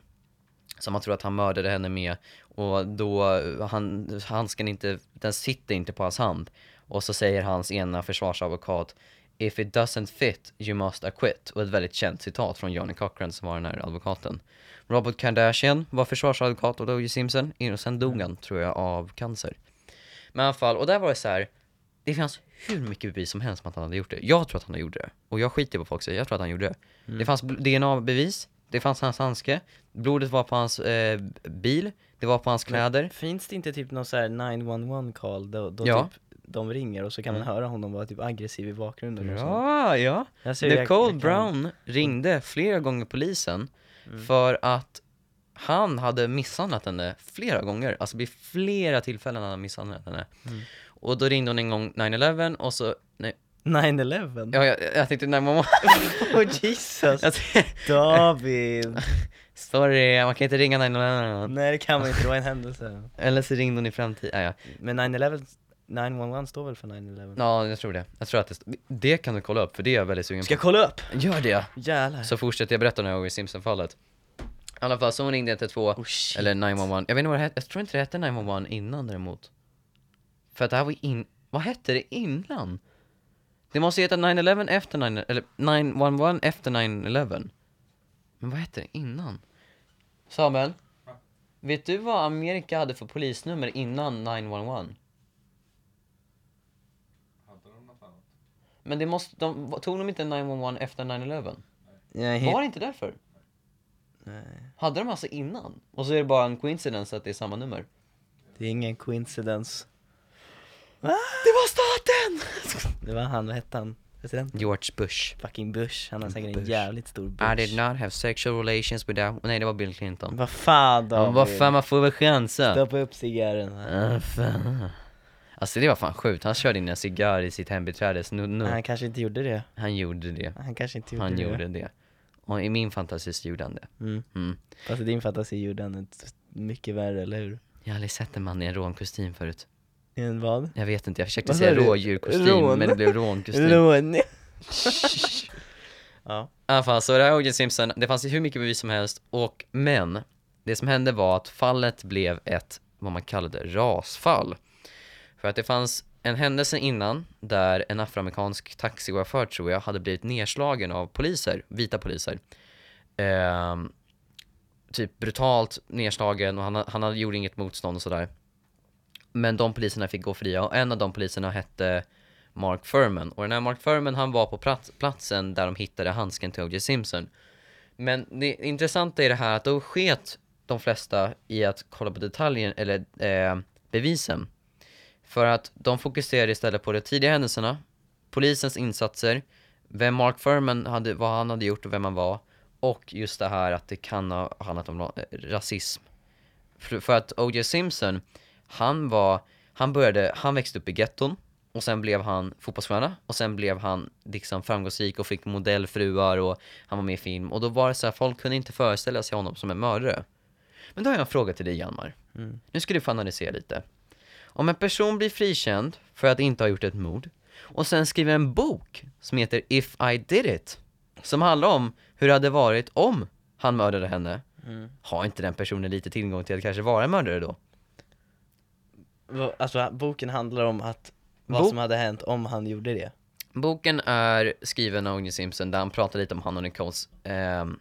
som han tror att han mördade henne med och då, han, handsken inte, den sitter inte på hans hand. Och så säger hans ena försvarsadvokat If it doesn't fit, you must acquit. Och ett väldigt känt citat från Johnny Cochran som var den här advokaten. Robert Kardashian var försvarsadvokat åt O.J. Simpson, och sen dog han, tror jag, av cancer. Men i alla fall, och där var det så här. Det fanns hur mycket bevis som helst om att han hade gjort det. Jag tror att han gjorde det. Och jag skiter på folk säger, jag tror att han gjorde det. Det fanns DNA-bevis, det fanns hans handske, blodet var på hans eh, bil, det var på hans kläder. Finns det inte typ någon så här 911 call då, då Ja. typ de ringer och så kan man höra honom vara typ aggressiv i bakgrunden och sånt. Ja, ja. Jag ser- jag- jag kan- Brown ringde flera gånger polisen Mm. för att han hade misshandlat henne flera gånger, alltså vid flera tillfällen hade han misshandlat henne. Mm. Och då ringde hon en gång 911 och så, nej, 911? ja, jag, jag tänkte 911. Oh Jesus! Jag David! Sorry, man kan inte ringa 911. Nej det kan man inte, det var en händelse. Eller så ringde hon i framtiden, ja, ja. Men 911, 911 står väl för 911? ja, jag tror det. Jag tror att det, det kan du kolla upp, för det är jag väldigt sugen Ska på. jag kolla upp? Gör det! Jävlar. Så fortsätter jag berätta det här O.J. Simpson-fallet. I alla fall, så hon ringde 112, Oh, shit. eller 911. Jag vet inte vad det hette, jag tror inte det hette 911 innan däremot. För att det här var in, vad hette det innan? Det måste heta 911 efter 9, eller 911 efter 911. Men vad hette det innan? Samuel? Vet du vad Amerika hade för polisnummer innan 911? Men det måste, de, tog de inte 911 efter 911? Jag är helt... Var det inte därför? Nej. Hade de alltså innan? Och så är det bara en coincidence att det är samma nummer? Det är ingen coincidence. Det var staten! Det var han, vad hette han? President? George Bush. Fucking Bush, han har säkert en Bush. jävligt stor Bush. I did not have sexual relations with that... Nej, det var Bill Clinton. Vad fan David? vad fan, man får väl chansa. Stoppa upp cigarren. Ah, fan. Alltså det var fan sjukt, han körde in en cigarr i sitt hembiträdes nu, nu. Han kanske inte gjorde det. Han gjorde det. Han kanske inte gjorde Han det. gjorde det. Och i min fantasi så gjorde han det. Mm. Mm. Fast i din fantasi gjorde han ett mycket värre, eller hur? Jag har aldrig sett en man i en rånkostym förut. En vad? Jag vet inte, jag försökte Vad säga rådjurkostym Rån? men det blev rånkostym. Lån. ja. I alla fall, så det här O.J. Simpson, det fanns ju hur mycket bevis som helst och men det som hände var att fallet blev ett, vad man kallade rasfall. För att det fanns en händelse innan där en afroamerikansk taxichaufför tror jag hade blivit nedslagen av poliser, vita poliser. Eh, typ brutalt nedslagen och han, han hade, gjorde inget motstånd och sådär. Men de poliserna fick gå fria och en av de poliserna hette Mark Furman. Och den här Mark Furman han var på plats, platsen där de hittade handsken till O.J. Simpson. Men det intressanta är det här att då sket de flesta i att kolla på detaljen, eller eh, bevisen. För att de fokuserade istället på de tidiga händelserna, polisens insatser, vem Mark Furman hade, vad han hade gjort och vem han var. Och just det här att det kan ha handlat om ra- rasism. För, för att O.J. Simpson, han var, han började, han växte upp i getton och sen blev han fotbollsstjärna och sen blev han liksom framgångsrik och fick modellfruar och han var med i film och då var det så här, folk kunde inte föreställa sig honom som en mördare. Men då har jag en fråga till dig Hjalmar. Mm. Nu ska du få analysera lite. Om en person blir frikänd för att inte ha gjort ett mord och sen skriver en bok som heter If I Did It som handlar om hur det hade varit om han mördade henne Mm. har inte den personen lite tillgång till att kanske vara en mördare då? Alltså boken handlar om att vad Bo- som hade hänt om han gjorde det. Boken är skriven av O.J. Simpson där han pratar lite om han och Nicoles ehm,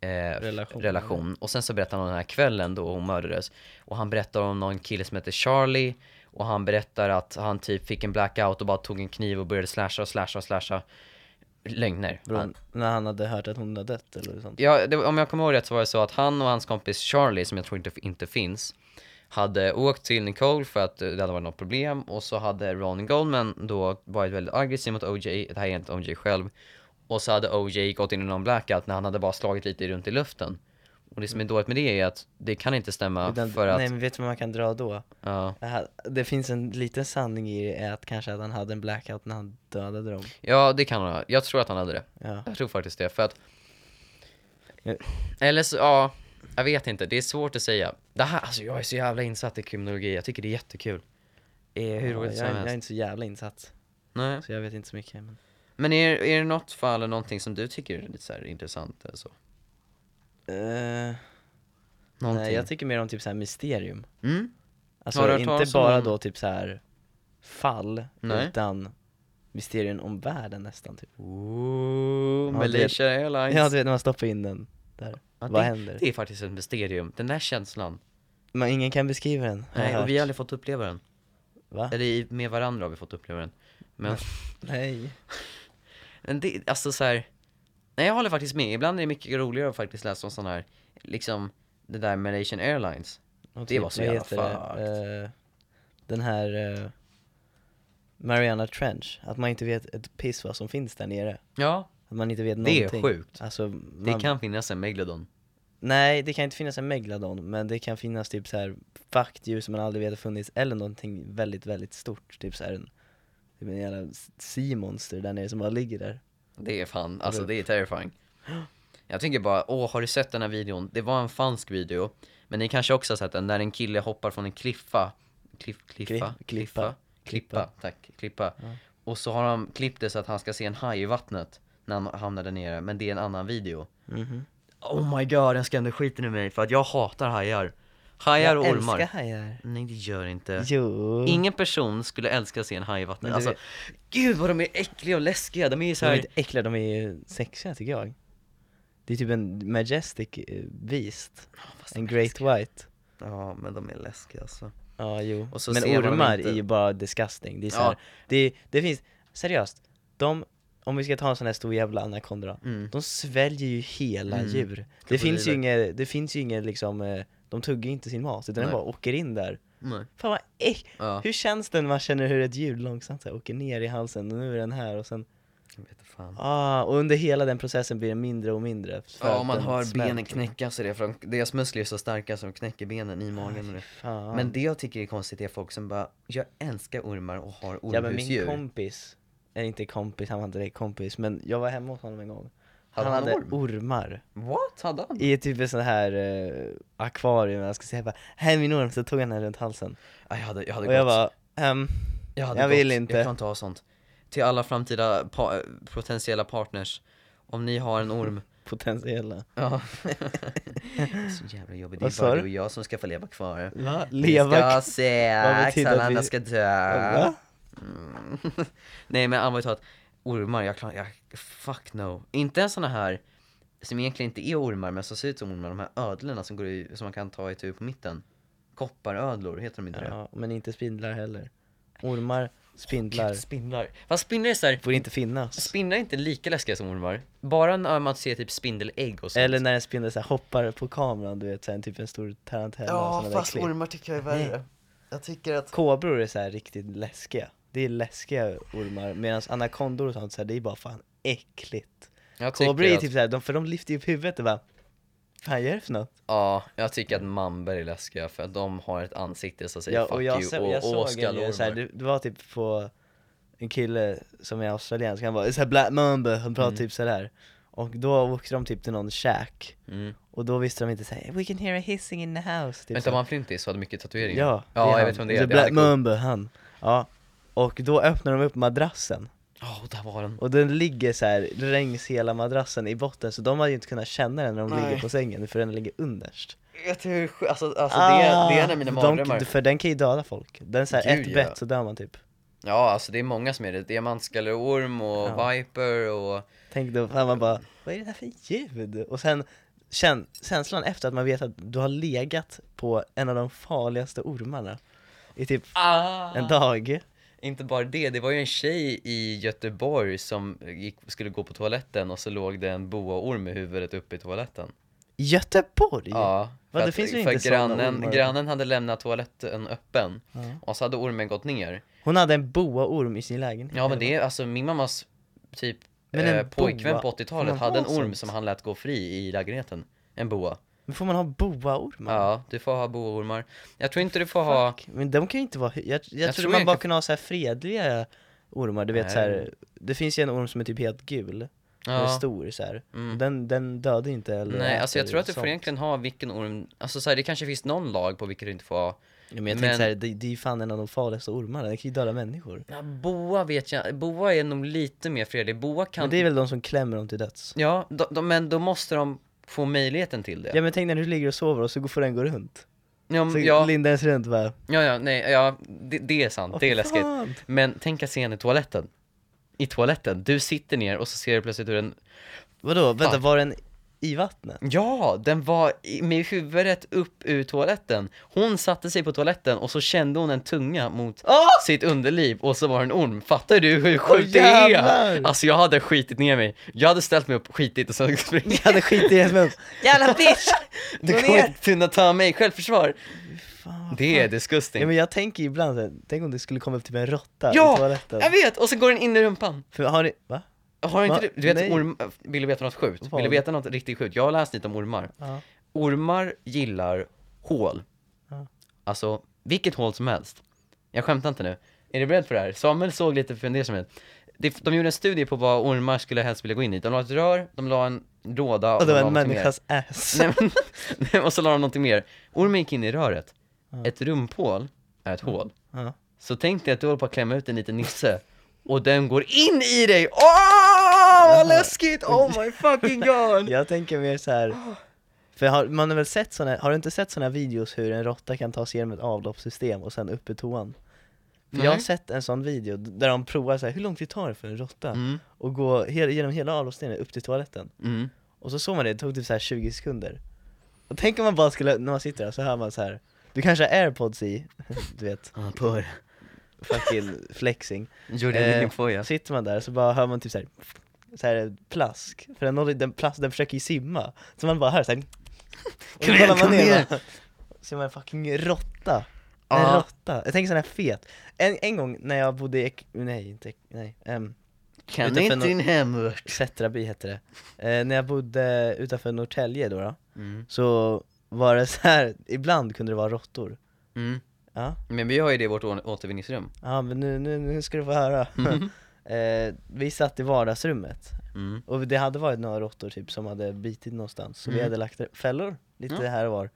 eh, Relation. relation. Och sen så berättar han om den här kvällen då hon mördades. Och han berättar om någon kille som heter Charlie. Och han berättar att han typ fick en blackout och bara tog en kniv och började slasha och slasha och slasha. Lögner. Han, när han hade hört att hon hade dött eller sånt. ja, det, om jag kommer ihåg rätt så var det så att han och hans kompis Charlie, som jag tror inte, inte finns, hade åkt till Nicole för att det hade varit något problem och så hade Ron Goldman då varit väldigt aggressiv mot OJ, det här är inte OJ själv. Och så hade OJ gått in i någon blackout när han hade bara slagit lite runt i luften. Och det som är dåligt med det är att det kan inte stämma Utan, för att, Nej men vet du vad man kan dra då? ja. Det, finns en liten sanning i det, att kanske att han hade en blackout när han dödade dem. ja det kan han ha. Jag tror att han hade det. Ja. Jag tror faktiskt det, för att. Eller så, ja, jag vet inte, det är svårt att säga. Det här, alltså jag är så jävla insatt i kriminologi, jag tycker det är jättekul. är hur Ja, roligt jag, som är- jag är helst. inte så jävla insatt, Nej. så jag vet inte så mycket men Men är, är det något fall eller någonting som du tycker är lite så här intressant eller så? Eh, Någonting? Nej jag tycker mer om typ så här mysterium mm? Alltså inte bara om- då typ så här fall, Nej. utan mysterium om världen nästan typ Ooh, Ja, Malaysia Airlines. Ja du vet när man stoppar in den där, Ja, vad det, händer? det är faktiskt ett mysterium, den där känslan. Men ingen kan beskriva den, Nej, och vi har aldrig fått uppleva den. Va? Eller med varandra har vi fått uppleva den. Men, Nej men det, alltså så här. Nej jag håller faktiskt med, ibland är det mycket roligare att faktiskt läsa om sådana här, liksom, det där Malaysian Airlines. Och Det var så jävla det? Eh, Den här eh, Mariana Trench, att man inte vet ett piss vad som finns där nere Ja, Att man inte vet det är någonting sjukt. Alltså, Det man, kan finnas en megalodon. Nej, det kan inte finnas en megalodon, men det kan finnas typ så här faktdjur som man aldrig vet har funnits, eller någonting väldigt, väldigt stort, typ så här en, typ en jävla sea-monster där nere som bara ligger där Det är fan, alltså Eller- det är terrifying. Jag tänker bara, åh har du sett den här videon? Det var en falsk video, men ni kanske också har sett den, när en kille hoppar från en kliffa, kliff, kliffa, Klipp- klippa, klippa. klippa, tack, klippa. Ja. Och så har de klippt det så att han ska se en haj i vattnet när han hamnar där nere, men det är en annan video. Mhm. Oh my god, den skrämde skiten ur mig för att jag hatar hajar. Hajar och Jag ormar. älskar hajar Nej det gör inte. Jo Ingen person skulle älska att se en haj i vattnet. Alltså, gud vad de är äckliga och läskiga, de är ju så De är här... inte äckliga, de är ju sexiga tycker jag Det är typ en majestic eh, beast fast En great läskiga. white Ja men de är läskiga alltså. Ja jo, men ormar inte. är ju bara disgusting, det är så Ja. här, det, det finns, seriöst, de, om vi ska ta en sån här stor jävla anakonda Mm. De sväljer ju hela Mm. djur Det finns ju inget, det finns ju inget liksom, eh, de tuggar inte sin mat utan Nej. den bara åker in där Nej. Fan vad äck, Ja, hur känns det när man känner hur ett djur långsamt så här, åker ner i halsen och nu är den här och sen, jag vet fan. ah, och under hela den processen blir den mindre och mindre Ja, man hör smälter. benen knäcka så är det för de, deras muskler är så starka så de knäcker benen i magen och det. Fan. Men det jag tycker är konstigt är folk som bara, jag älskar ormar och har Ja men min ormhusdjur. kompis, eller inte kompis, han var inte direkt kompis, men jag var hemma hos honom en gång Han han hade orm? ormar What? Hade han? i typ ett sånt här eh, akvarium, jag ska säga bara 'Här är min orm' så tog han den runt halsen Ja, jag hade, jag hade Och jag gått. bara, ehm, jag, hade jag gått. vill inte. Jag kan inte ha sånt. Till alla framtida pa- potentiella partners, om ni har en orm potentiella Ja Så jävla jobbigt, det är bara du? och jag som ska få leva kvar Va? Vi Leva ska ha sex, alla vi- andra ska dö mm. Nej men allvarligt talat, ormar, jag klarar, jag, fuck no. Inte en sån här, som egentligen inte är ormar men som ser ut som ormar, de här ödlorna som går i, som man kan ta i tur på mitten. Kopparödlor, heter de inte det? Ja, men inte spindlar heller. Ormar, spindlar, Gud, Spindlar, fast spindlar är såhär, får inte finnas. Spindlar är inte lika läskiga som ormar. Bara när man ser typ spindelägg och sånt. Eller när en spindel så här hoppar på kameran, du vet, så här, typ en stor tarantella Ja fast ormar tycker jag är värre. Jag tycker att Kobror är så här riktigt läskiga Det är läskiga ormar, medan anakondor och sånt så här, det är bara fan äckligt Kobror är att- typ såhär, de, för de lyfter ju upp huvudet och bara Fan gör det för något? Ja, jag tycker att mambor är läskiga för att de har ett ansikte som säger Ja, fuck och jag, you och, jag och såg en skallormar. det, det var typ på en kille som är australiensk, han var såhär black mamba, han pratade Mm. typ sådär Och då åkte de typ till någon shack, Mm. och då visste de inte såhär 'We can hear a hissing in the house' typ Vänta, var han flintis och hade mycket tatueringar? Ja, ja jag han. vet vem det är, det är Black. Mamba, han Ja, och då öppnar de upp madrassen Ja, där var den. Och den ligger så här längs hela madrassen i botten, så de hade ju inte kunnat känna den när de Nej. ligger på sängen, för den ligger underst Jag tror, alltså, alltså det, är, det är en av mina Ah, de, mardrömmar. För den kan ju döda folk, den så här, Gud, ett ja. bett så dör man typ Ja, alltså det är många som är det. Diamantskalleorm och Ja. viper och... Tänk då, fan man bara, vad är det här för ljud? Och sen, känn, känslan efter att man vet att du har legat på en av de farligaste ormarna i typ Ah! en dag Inte bara det, det var ju en tjej i Göteborg som gick, skulle gå på toaletten och så låg det en boaorm med huvudet uppe i toaletten. Göteborg? Ja, Va, det att, finns ju inte grannen, ormar. grannen hade lämnat toaletten öppen Ja. och så hade ormen gått ner. Hon hade en boaorm i sin lägenhet Ja men det är alltså min mammas typ Men en eh, pojkvän boa, på får 80-talet man hade en orm sånt? som han lät gå fri i lägenheten. En boa. Men får man ha boaormar? Ja, du får ha boaormar. Jag tror inte du får ha, Fuck, Men de kan ju inte vara, jag, jag, Jag trodde tror man bara kan- kunde ha så här fredliga ormar, du vet Nej. så här. det finns ju en orm som är typ helt gul som är stor så här. Mm. Den, den dödar inte eller Nej, alltså jag tror att du får sånt. egentligen ha vilken orm, alltså så här, det kanske finns någon lag på vilket du inte får ha ja, Men jag men- tänkte så här, det, det är ju fan en av de farligaste ormarna, den kan ju döda människor ja, Boa vet jag, boa är nog lite mer fredlig, boa kan Men det är väl de som klämmer dem till döds? Ja, de, de, men då måste de få möjligheten till det. Ja men tänk när du ligger och sover och så får den gå runt. Ja, Så ja, lindar ens runt bara. Ja, ja nej, ja, det, det är sant, det är "Åh, läskigt. fan." Men tänk att se en i toaletten. I toaletten, du sitter ner och så ser du plötsligt hur den Vadå, vänta var den i vattnet? Ja, den var i- med huvudet upp ur toaletten Hon satte sig på toaletten och så kände hon en tunga mot Åh! sitt underliv och så var det en orm, fattar du hur Åh, sjukt det är? jävlar! Alltså jag hade skitit ner mig, jag hade ställt mig upp, skitit och så springa Jag hade skit i ens mun Jävla bitch! Du Gå kommer ner! inte kunna ta mig självförsvar Fan, Det är disgusting Ja men jag tänker ibland så här, tänk om det skulle komma upp typ en råtta Ja! i toaletten Jag vet! Och så går den in i rumpan För har ni, va? Har inte du, du vet Nej. orm, vill du veta något sjukt? Vad? Vill du veta något riktigt sjukt? Jag har läst lite om ormar Ja. Ormar gillar hål Ja. Alltså, vilket hål som helst Jag skämtar inte nu Är du beredd för det här? Samuel såg lite fundersam ut Det- De gjorde en studie på vad ormar skulle helst vilja gå in i De la ett rör, de la en låda Och det de var en någonting mer. människas ass Nej, men, nej, och så la de någonting mer Ormen gick in i röret Ja. Ett rumphål är ett hål. Så tänk dig att du håller på att klämma ut en liten nisse Och den går in i dig! Åh, vad läskigt! Oh my fucking god! Jag tänker mer så här. För har, man har väl sett såna, har du inte sett såna videos hur en råtta kan ta sig igenom ett avloppssystem och sen upp i toan? För jag har sett en sån video där de provar så här, hur lång tid tar det för en råtta? Mm, Och gå hel, genom hela avloppssystemet upp till toaletten mm. Och så såg man det, det tog typ så här 20 sekunder Och tänk om man bara skulle, när man sitter där så hör man så här. Du kanske har airpods i, du vet, Ah, porr fucking flexing Gjorde Eh, liten foja Sitter man där så bara hör man typ så här, så här plask, för den, den, plask, den försöker ju simma. Så man bara hör såhär Och så kollar man ner ser man en fucking råtta. En Ja. råtta, jag tänker sån här fet. En, en gång när jag bodde i, nej inte, nej, um, Kan inte nå- din hemort. Sättraby hette det. Eh, När jag bodde utanför Norrtälje då, då mm. så var det så här, ibland kunde det vara råttor. Mm. Ja, Men vi har ju det i vårt återvinningsrum. Ja men nu, nu, nu ska du få höra. Mhm. Eh, Vi satt i vardagsrummet mm. Och det hade varit några råttor typ som hade bitit någonstans, så vi Mm. hade lagt fällor lite Ja. här och var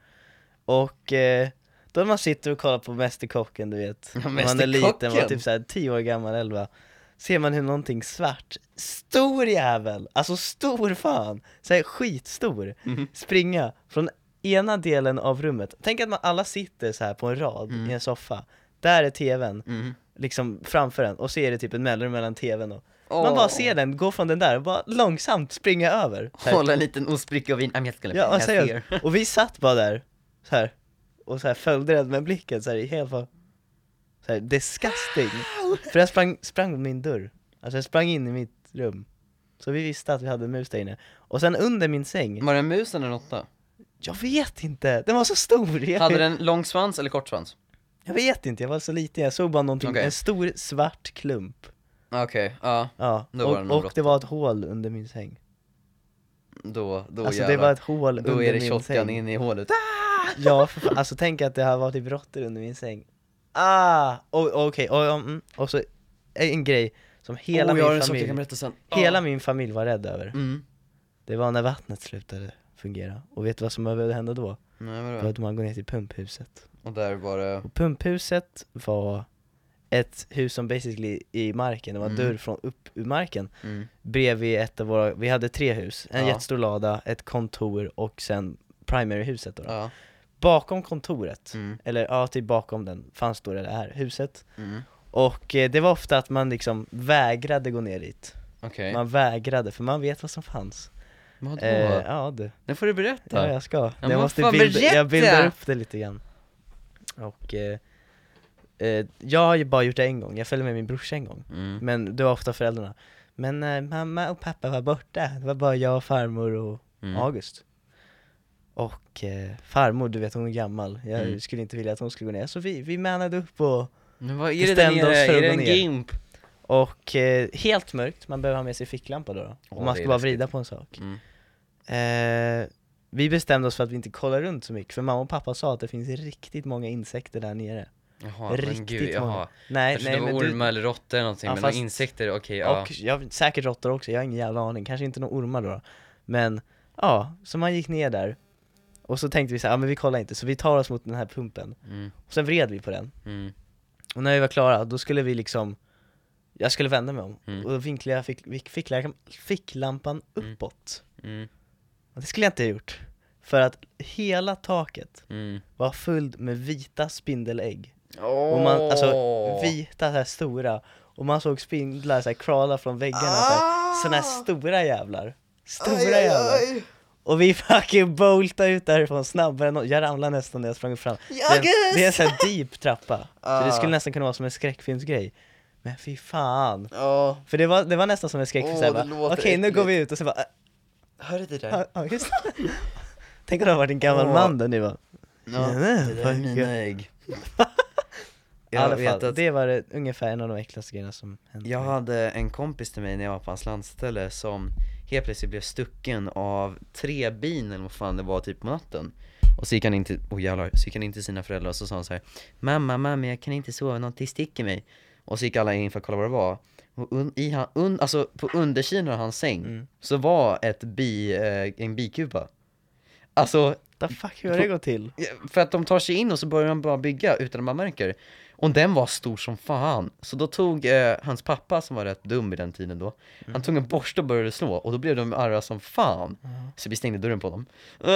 Och eh, då man sitter och kollar på Mästerkocken du vet, Ja, när man är liten, man Mästerkocken. typ såhär 10 år gammal, 11 Ser man hur någonting svart, stor jävel, alltså stor fan, såhär skitstor, Mhm. springa från ena delen av rummet Tänk att man alla sitter så här på en rad Mm. i en soffa Där är tvn, Mm. Liksom framför en, och så är det typ en mellanrum mellan tvn och man Åh. bara ser den gå från den där och bara långsamt springa över. Hålla en liten ostbricka och vin, I'm just gonna Ja, seriöst. here. Och vi satt bara där, så här och så här följde den med blicken så här, helt bara så här, disgusting För den sprang, sprang min dörr, alltså den sprang in i mitt rum Så vi visste att vi hade en mus där inne Och sen under min säng, Var det en mus eller en råtta? jag vet inte, den var så stor jag, Hade den lång svans eller kort svans? Jag vet inte, jag var så liten, jag såg bara någonting, Okej. en stor svart klump Okej, ja, Ja, Då var det och, och det var ett hål under min säng då, då Alltså det jävlar. var ett hål Då under är det min shotgun säng in i hålet Ja, för alltså tänk att det här var typ råttor under min säng Ah! Och- Okej, och, mm, och så en grej som hela oh, min kan familj sen Hela Ah. min familj var rädd över Mm, Det var när vattnet slutade fungera Och vet du vad som behövde hända då? nej Då vadå? att man går ner till pumphuset Och där var det, Och pumphuset var ett hus som basically i marken, det var en Mm. dörr från upp ur marken. Mm, Bredvid ett av våra, vi hade tre hus, en Ja. jättestor lada, ett kontor och sen primary-huset då, då. ja, Bakom kontoret, mm, eller ja, typ bakom den, fanns då det här huset. Mm, Och eh, det var ofta att man liksom vägrade gå ner dit. Okej. Man vägrade, för man vet vad som fanns. Vadå? eh, Ja du, Nu får du berätta. Ja jag ska. Men Jag måste bilda, jag bildar upp det lite grann Och eh, eh, jag har ju bara gjort det en gång, jag följde med min brorsa en gång mm. Men det var ofta föräldrarna Men eh, mamma och pappa var borta, det var bara jag, farmor och Mm. August Och eh, farmor, du vet hon är gammal, jag Mm. skulle inte vilja att hon skulle gå ner Så vi, vi manade upp och Men vad är det där nere? Är det en ner. gimp? Och eh, helt mörkt, man behöver ha med sig ficklampa då, då. Åh, och man ska bara vrida på en sak Mm. Vi bestämde oss för att vi inte kollar runt så mycket, för mamma och pappa sa att det finns riktigt många insekter där nere. Jaha, men Riktigt gud, många. jaha. Nej, Kanske nej någon men du, ormar eller råttor eller någonting, Ja, men fast- några insekter, okej, ja. och jag, säkert råttor också, jag har ingen jävla aning, kanske inte några ormar då. Men, ja, så man gick ner där. Och så tänkte vi så här, ja men vi kollar inte, så vi tar oss mot den här pumpen. Mm, Och sen vred vi på den. Mm, Och när vi var klara, då skulle vi liksom Jag skulle vända mig om, Mm. och då vinklade jag fick, fick, ficklampan, ficklampan Mm. uppåt. Mm, det skulle jag inte ha gjort. För att hela taket mm. var fullt med vita spindelägg. Åh! Och man, alltså vita så här stora. Och man såg spindlar så här crawla från väggarna så här, Såna här stora jävlar. Stora Aj, jävlar aj. Och vi fucking boltade ut därifrån snabbare än Jag ramlade nästan när jag sprang fram. Det, är en- Jages! det är en sån här deep trappa. Så Ah. det skulle nästan kunna vara som en skräckfilmsgrej. Men fy fan. Ja, För det var, det var nästan som en skräckfilm låter Okej nu går vi ut. Och så bara hörde du det? ja, ja, just det. Tänk om det har varit en gammal man där nu va Ja, Nej, det där är mina ägg. I alla fall, att det var det, ungefär en av de äckligaste grejerna som hände jag hade en kompis till mig när jag var på hans landställe som helt plötsligt blev stucken av tre bin eller vad fan det var typ på natten. Och så gick han in till, oh jävlar, så gick han in till sina föräldrar och så sa han så här Mamma, mamma jag kan inte sova, någonting sticker mig. Och så gick alla in för att kolla vad det var. Och un, i han, un, alltså på undersidan av hans säng Mm. så var ett bi, eh, en bikupa. Alltså, The fuck, hur har det gått till? för att de tar sig in och så börjar de bara bygga utan att man märker. Och den var stor som fan. Så då tog eh, hans pappa, som var rätt dum i den tiden då, han tog en borste och började slå och då blev de arga som fan. Så vi stängde dörren på dem.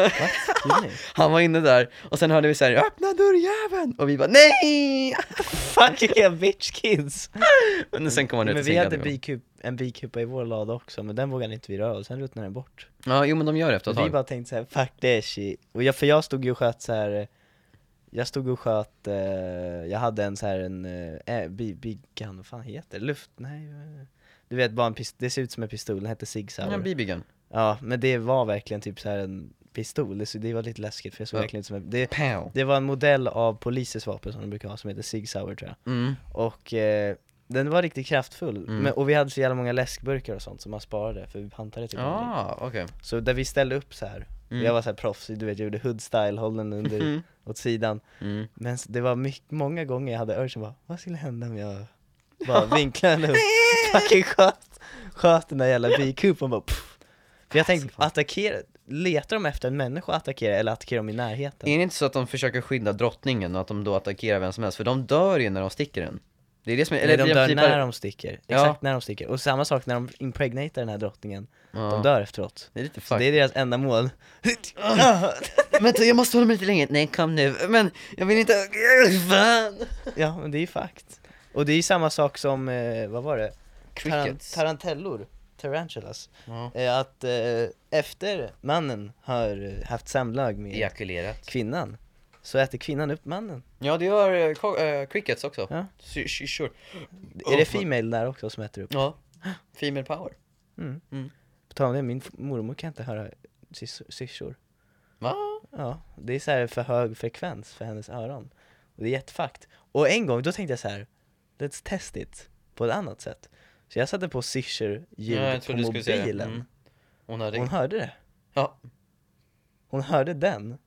Han var inne där och sen hörde vi såhär 'Öppna dörrjäveln!' och vi bara NEJ! Fucking bitch kids! Men sen kom han ut Men vi hade bikup, en bikupa i vår lada också, men den vågade inte vi röra och sen ruttnade den bort Ja, jo men de gör det efter ett Så vi tag. bara tänkte såhär, fuck det shit Och jag, för jag stod ju och sköt så här. Jag stod och sköt, eh, jag hade en så här en, eh, bi- big gun, vad fan heter det? Luft, nej eh, Du vet bara en pist- det ser ut som en pistol, den hette Sig Sauer Ja, BB-gun. Ja, men det var verkligen typ så här en pistol, det, så- det var lite läskigt för jag såg Ja. verkligen ut som en, det, Pow. det var en modell av polisens vapen som de brukar ha som heter Sig Sauer tror jag Mm. Och eh, den var riktigt kraftfull, Mm. men, och vi hade så jävla många läskburkar och sånt som man sparade för vi pantade typ. Ah, okej. Så där vi ställde upp så här. Mm. jag var så här proffsig, du vet jag gjorde hood style, håll den under, Mm. åt sidan Mm. Men det var mycket, många gånger jag hade urgen bara, vad skulle hända om jag bara vinklade den upp, fucking sköt, sköt den där jävla bikupan bara pff. För jag tänkte, attackera, letar de efter en människa att attackera eller attackerar de i närheten? Är det inte så att de försöker skydda drottningen och att de då attackerar vem som helst? För de dör ju när de sticker den. Det är det som är, Eller de blir dör typ när bara- de sticker, Ja. exakt när de sticker, och samma sak när de impregnatar den här drottningen, Ja. de dör efteråt Det är lite fuck. det är deras enda mål Vänta, jag måste hålla mig lite längre. Nej, kom nu. Men jag vill inte... Fan! Ja men det är ju fakt Och det är ju samma sak som, eh, vad var det? Crickets. tarantellor, tarantulas Ja. eh, Att eh, efter mannen har eh, haft samlag med Ejakulerat. kvinnan Så äter kvinnan upp mannen Ja, det gör ko- eh, crickets också. Ja. Sy- sy- Sure. Är det female där också som äter upp? Ja. Female power. Mm. Mm. Tal om det, min mormor kan inte höra syrsor Va? Ja, det är så här för hög frekvens för hennes öron Och det är jättefakt Och en gång, då tänkte jag så här. Let's test it på ett annat sätt Så jag satte på syrsor-ljud Ja, jag på det. mobilen Mm. Hon hade... Hon hörde det Ja. Hon hörde den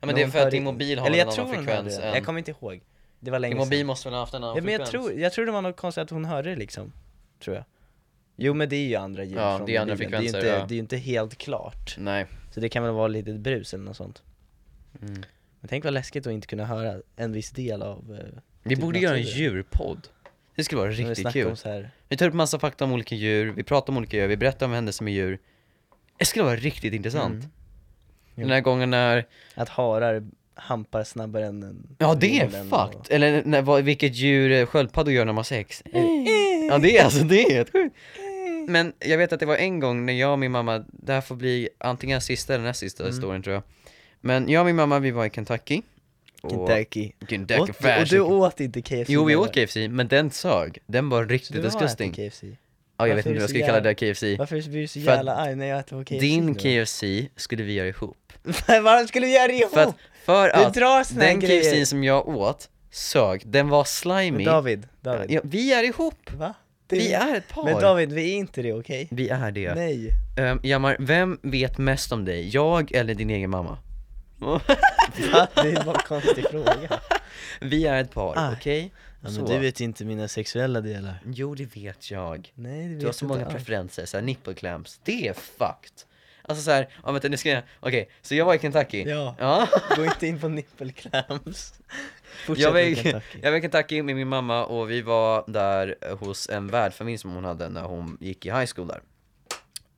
ja, men det är för att hörde- din mobil har Eller en jag annan hörde frekvens det, än... jag kommer inte ihåg Det var länge Din mobil sedan måste väl ha haft en annan ja, men jag frekvens? tror, jag tror det var något konstigt att hon hörde det liksom Tror jag Jo men det är ju andra ljud Ja, från det är andra mobilen. det är inte, frekvenser, ja. det är ju inte helt klart Nej. Så det kan väl vara lite brus eller något sånt Mm. Men tänk vad läskigt att inte kunna höra en viss del av eh, Vi Typ borde göra en naturen. djurpodd. Det skulle vara vi riktigt snackar kul. om så här. Vi tar upp massa fakta om olika djur, vi pratar om olika djur, vi berättar om händelser med djur. Det skulle vara riktigt intressant. Mm. Den här gången när, Att harar hampar snabbare än en ja det är vinden fucked! Eller när, vad, vilket djur eh, sköldpaddor gör när de har sex. Ja det är alltså, det är helt sjukt. Men jag vet att det var en gång när jag och min mamma, det här får bli antingen sista eller näst sista Mm. storyn tror jag. Men jag och min mamma, vi var i Kentucky. Och- Kentucky Kentucky Åt, och du åt inte KFC Jo vi åt KFC, men den sög. Den var riktigt du disgusting. KFC? Ja jag Varför vet inte du vad jag skulle kalla jävla- det KFC. Varför blir du så jävla arg när jag äter på KFC Din då? KFC skulle vi göra ihop. Varför skulle vi göra ihop? För att, för du att drar såna här den grejer KFC som jag åt sög, den var slimy. Men David, David Ja, vi är ihop! Va? Det- Vi är ett par! Men David, vi är inte det okej? Vi är det. Nej Um, Jammar, vem vet mest om dig? Jag eller din egen mamma? Det var en konstig fråga Vi är ett par, Aj. okej? Ja, Så. men du vet inte mina sexuella delar. Jo, det vet jag. Nej, det vet Du har så många preferenser, såhär nipple clamps. Det är fucked. Alltså såhär, ja vänta nu ska jag, okej, så jag var i Kentucky. Ja, Ja. gå inte in på nippelclams. Fortsätt Jag var, i, Kentucky. jag var i Kentucky med min mamma och vi var där hos en värdfamilj som hon hade när hon gick i high school där.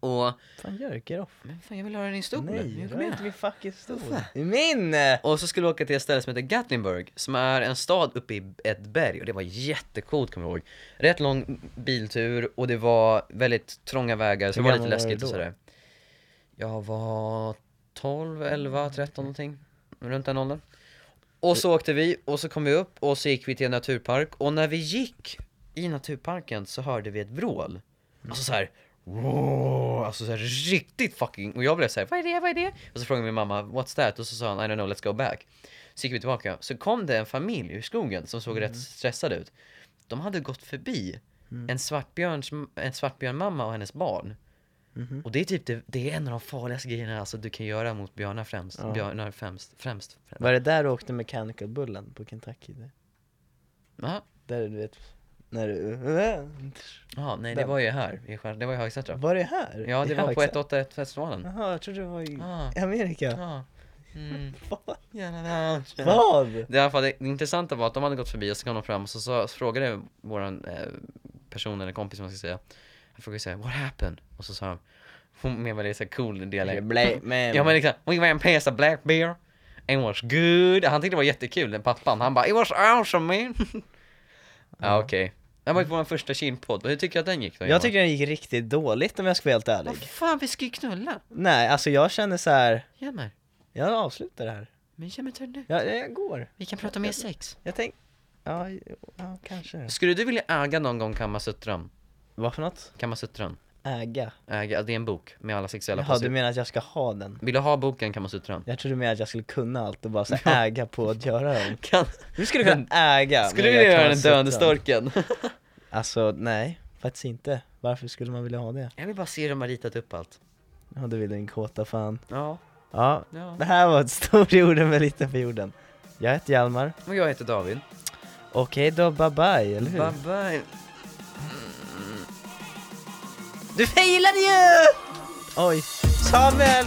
Och, Fan Jörk, get off. men fan jag vill höra din historia. Nej, igen. inte min fucking historia. min! Och så skulle vi åka till ett ställe som heter Gatlinburg, som är en stad uppe i ett berg och det var jättecoolt kommer jag ihåg. Rätt lång biltur och det var väldigt trånga vägar så det var lite läskigt och sådär. Jag var 12, 11, 13 någonting, runt den åldern. Och så åkte vi och så kom vi upp och så gick vi till en naturpark och när vi gick i naturparken så hörde vi ett vrål. Alltså såhär, wow, alltså såhär riktigt fucking, och jag blev såhär, vad är det, vad är det? Och så frågade min mamma, what's that? Och så sa han, I don't know, let's go back. Så gick vi tillbaka, så kom det en familj ur skogen som såg rätt stressad ut. De hade gått förbi en svartbjörns, en svartbjörnmamma och hennes barn. Mhm. Och det är typ det, det är en av de farligaste grejerna alltså, du kan göra mot björnar främst. Ja. Björnar främst. främst. Var det där du åkte Mechanical Bullen på Kentucky? Ja, där du vet, när du... Jaha, nej det var ju här, det var i Högsätra. Var det här? Ja, det I var på Högsätra? 181-festivalen. Jaha, jag trodde det var i Ah. Amerika. Ja. Mm. Vad? Det, i alla fall, det intressanta var att de hade gått förbi och så kom de fram och så, så frågade våran eh, person eller kompis som man ska säga Jag frågade såhär, what happened? Och så sa de Hon med väldigt så här cool dialekt Black man. Ja men liksom, we went past a black bear And was good Han tyckte det var jättekul, den pappan, han bara It was awesome man Ja okej Det var ju vår första kinpodd, hur tycker du att den gick då? Jag tycker den gick riktigt dåligt om jag ska vara helt ärlig. Vad fan, vi ska ju knulla! Nej, alltså jag känner så här. Ge mig, jag avslutar det här. men ge mig nu Jag, jag går. Vi kan prata mer sex Jag tänk, ja, ja kanske. Skulle du vilja äga någon gång Kamasutran? Vad för något? Kamasutran? Äga? Äga, det är en bok med alla sexuella Jaha, du menar att jag ska ha den? Vill du ha boken Kamasutran? Jag trodde du menade att jag skulle kunna allt och bara så här, äga på att göra dem. Kan, Du skulle kunna äga skulle du vilja göra den döende storken? Alltså nej, faktiskt inte. Varför skulle man vilja ha det? Jag vill bara se hur de har ritat upp allt Ja du vill din kåta fan. Ja, Ja, ja det här var ett stort jorden med lite på jorden. Jag heter Hjalmar. Och jag heter David Okej då, bye bye, eller hur? Bye bye du failade ju! Oj, Samuel!